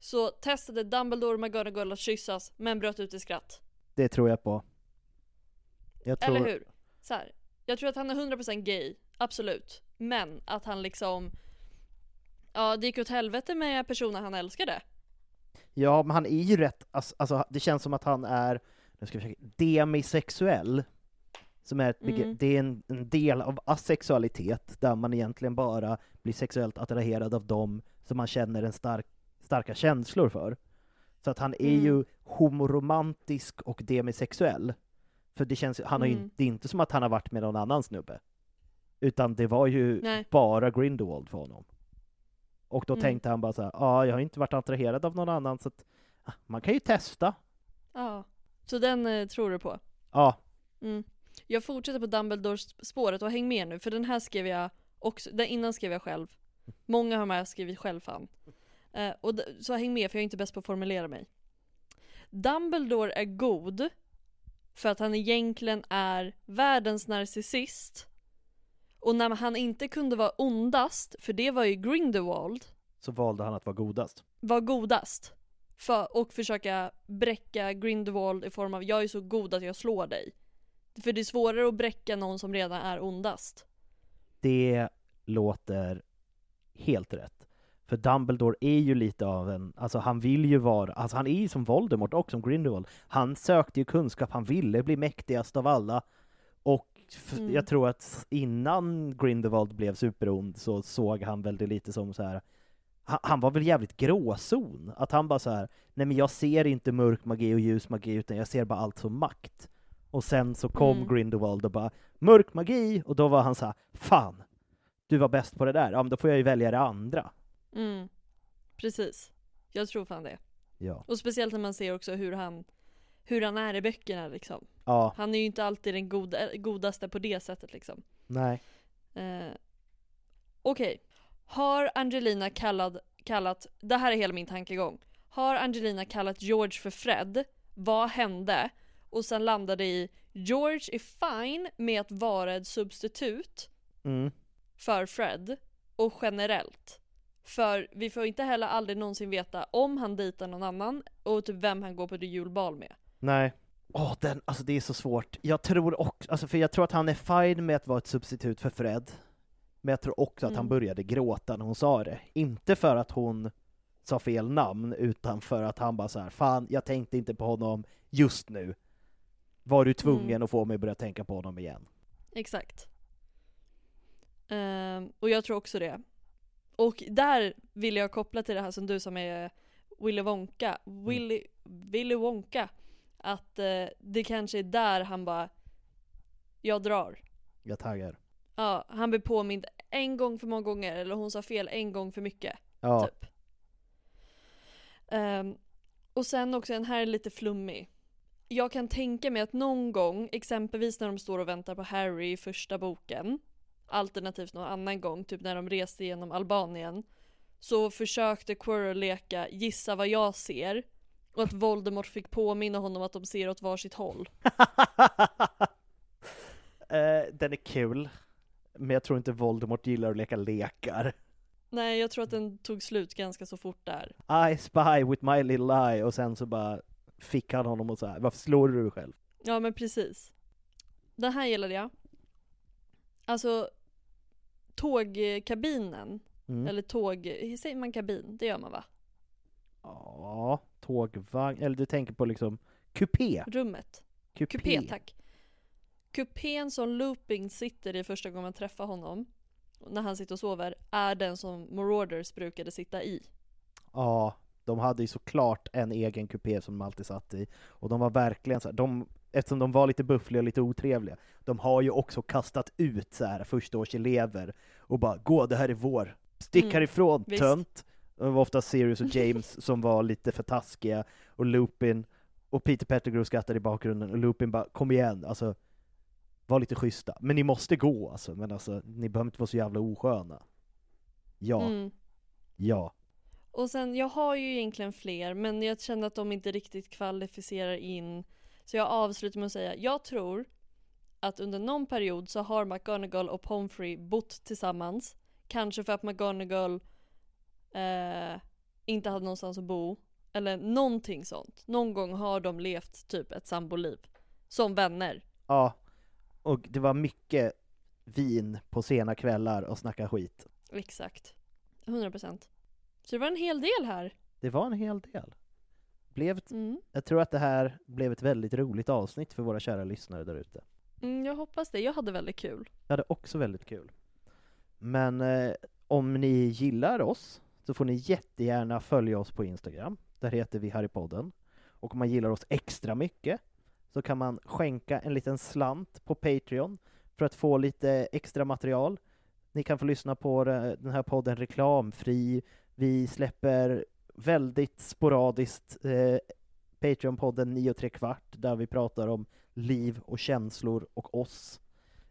så testade Dumbledore och McGonagall att kyssas men bröt ut i skratt. det tror jag på. Jag tror, Eller hur? Så här, jag tror att han är 100% gay, absolut. Men att han liksom Ja, det gick åt helvete med personen han älskade. Ja, men han är ju rätt, alltså, alltså det känns som att han är, nu ska vi försöka, demisexuell. Som är Mm. det är en, en del av asexualitet, där man egentligen bara blir sexuellt attraherad av dem som man känner en stark, starka känslor för. Så att han är Mm. ju homoromantisk och demisexuell. För det känns, han har Mm. det är inte som att han har varit med någon annan snubbe. Utan det var ju Nej. bara Grindelwald för honom. Och då Mm. tänkte han bara så här, ja, jag har inte varit attraherad av någon annan, så att ah, man kan ju testa. Ja. Så den eh, tror du på? Ja, Mm. Jag fortsätter på Dumbledores spåret och häng med nu, för den här skrev jag också, den innan skrev jag själv. Många har jag skrivit själv fan. Eh, och så häng med för jag är inte bäst på att formulera mig. Dumbledore är god för att han egentligen är världens narcissist. Och när han inte kunde vara ondast, för det var ju Grindelwald, så valde han att vara godast. var godast. För, och försöka bräcka Grindelwald i form av jag är så god att jag slår dig. För det är svårare att bräcka någon som redan är ondast. Det låter helt rätt. För Dumbledore är ju lite av en, alltså han vill ju vara, alltså han är ju som Voldemort och som Grindelwald. Han sökte ju kunskap, han ville bli mäktigast av alla. Och Mm. jag tror att innan Grindelwald blev superond så såg han väl det lite som så här. Han var väl jävligt gråzon, att han bara så här. nej men jag ser inte mörk magi och ljus magi utan jag ser bara allt som makt. Och sen så kom Mm. Grindelwald och bara mörk magi, och då var han så här, fan, du var bäst på det där, ja men då får jag ju välja det andra. Mm. Precis. Jag tror fan det. Ja. Och speciellt när man ser också hur han, hur han är i böckerna liksom. Ja, Han är ju inte alltid den goda, godaste på det sättet liksom. nej. Eh, Okej. Har Angelina kallad, kallat, det här är hela min tankegång. Har Angelina kallat George för Fred? Vad hände? Och sen landade i George är fine med att vara ett substitut Mm. för Fred och generellt. För vi får inte heller aldrig någonsin veta om han dejtar någon annan och typ vem han går på det julbal med. Nej. Åh, den, alltså det är så svårt. Jag tror också, alltså för jag tror att han är fine med att vara ett substitut för Fred. Men jag tror också att han Mm. började gråta när hon sa det. Inte för att hon sa fel namn, utan för att han bara så här, fan, jag tänkte inte på honom just nu. Var du tvungen Mm. att få mig att börja tänka på honom igen? Exakt. Ehm, och jag tror också det. Och där vill jag koppla till det här som du sa med Willy Wonka. Willy, Willy Wonka. Att eh, det kanske är där han bara, jag drar. Jag taggar. Ja, han blir påmind en gång för många gånger, eller hon sa fel en gång för mycket. Ja, Typ. Ehm, och sen också, den här är lite flummig. Jag kan tänka mig att någon gång, exempelvis när de står och väntar på Harry i första boken, alternativt någon annan gång, typ när de reste genom Albanien, så försökte Quirrell leka gissa vad jag ser, och att Voldemort fick påminna honom att de ser åt varsitt håll. Eh, den är kul. Men jag tror inte Voldemort gillar att leka lekar. Nej, jag tror att den tog slut ganska så fort där. I spy with my little eye, och sen så bara fick han honom och så här. varför slår du dig själv? Ja men precis. Den här gillade jag. Alltså tågkabinen, Mm. eller tåg, säger man kabin? Det gör man va? Ja, tågvagn, eller du tänker på liksom kupé? Rummet. Kupé, Kupé, tack. Kupén som Looping sitter i första gången man träffar honom, när han sitter och sover, är den som Marauders brukade sitta i. Ja, de hade ju såklart en egen kupé som de alltid satt i. Och de var verkligen så här, de, eftersom de var lite buffliga och lite otrevliga, de har ju också kastat ut så här förstaårselever och bara gå, det här är vår. Stick Mm, härifrån, visst. tönt! Det var ofta Sirius och James som var lite för taskiga, och Lupin och Peter Pettigrew skrattade i bakgrunden, och Lupin bara kom igen, alltså var lite schyssta. Men ni måste gå alltså, men alltså ni behöver inte vara så jävla osköna. Ja, Mm. ja. Och sen, jag har ju egentligen fler, men jag känner att de inte riktigt kvalificerar in. Så jag avslutar med att säga, jag tror att under någon period så har McGonagall och Pomfrey bott tillsammans. Kanske för att McGonagall eh, inte hade någonstans att bo. Eller någonting sånt. Någon gång har de levt typ ett samboliv. Som vänner. Ja, och det var mycket vin på sena kvällar och snacka skit. Exakt. 100%. Så det var en hel del här. Det var en hel del. Blev, ett- Mm. jag tror att det här blev ett väldigt roligt avsnitt för våra kära lyssnare där ute. Mm, jag hoppas det. Jag hade väldigt kul. Jag hade också väldigt kul. Men eh, om ni gillar oss så får ni jättegärna följa oss på Instagram. Där heter vi Harrypodden. Och om man gillar oss extra mycket så kan man skänka en liten slant på Patreon för att få lite extra material. Ni kan få lyssna på det- den här podden reklamfri. Vi släpper väldigt sporadiskt eh, Patreon-podden 9 och tre kvart där vi pratar om liv och känslor och oss.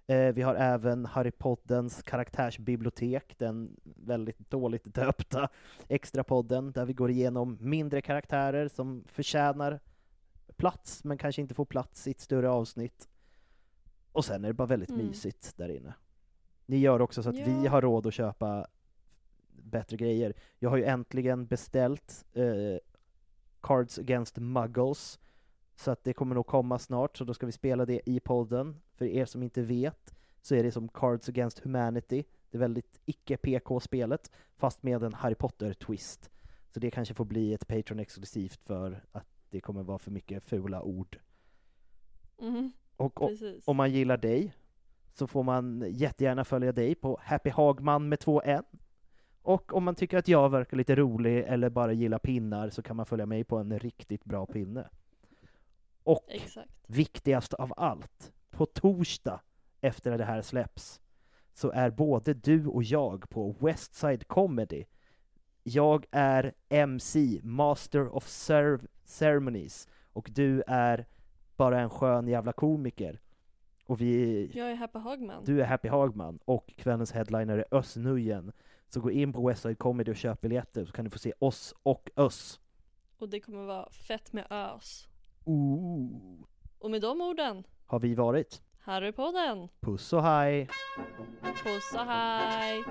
Eh, vi har även Harry Poddens karaktärsbibliotek, den väldigt dåligt döpta extrapodden där vi går igenom mindre karaktärer som förtjänar plats men kanske inte får plats i ett större avsnitt. Och sen är det bara väldigt Mm. mysigt där inne. Ni gör också så att vi Ja. har råd att köpa bättre grejer. Jag har ju äntligen beställt eh, Cards Against Muggles så att det kommer nog komma snart, så då ska vi spela det i podden. För er som inte vet så är det som Cards Against Humanity, det väldigt icke-PK-spelet, fast med en Harry Potter-twist. Så det kanske får bli ett Patreon-exklusivt för att det kommer vara för mycket fula ord. Mhm, Och o- om man gillar dig så får man jättegärna följa dig på Happy Hagman med två N. Och om man tycker att jag verkar lite rolig eller bara gillar pinnar så kan man följa mig på en riktigt bra pinne. Och Exakt. viktigast av allt, på torsdag efter det här släpps så är både du och jag på Westside Comedy. Jag är MC, Master of Cer- Ceremonies, och du är bara en skön jävla komiker. Och vi, Jag är Happy Hagman. du är Happy Hagman och kvällens headliner är Özz Nujen. Så gå in på Westside Comedy och köp biljetter så kan du få se oss och öss. Och det kommer vara fett med ös. Ooh. Och med de orden har vi varit Harrypodden. Puss och hej! Puss och hej!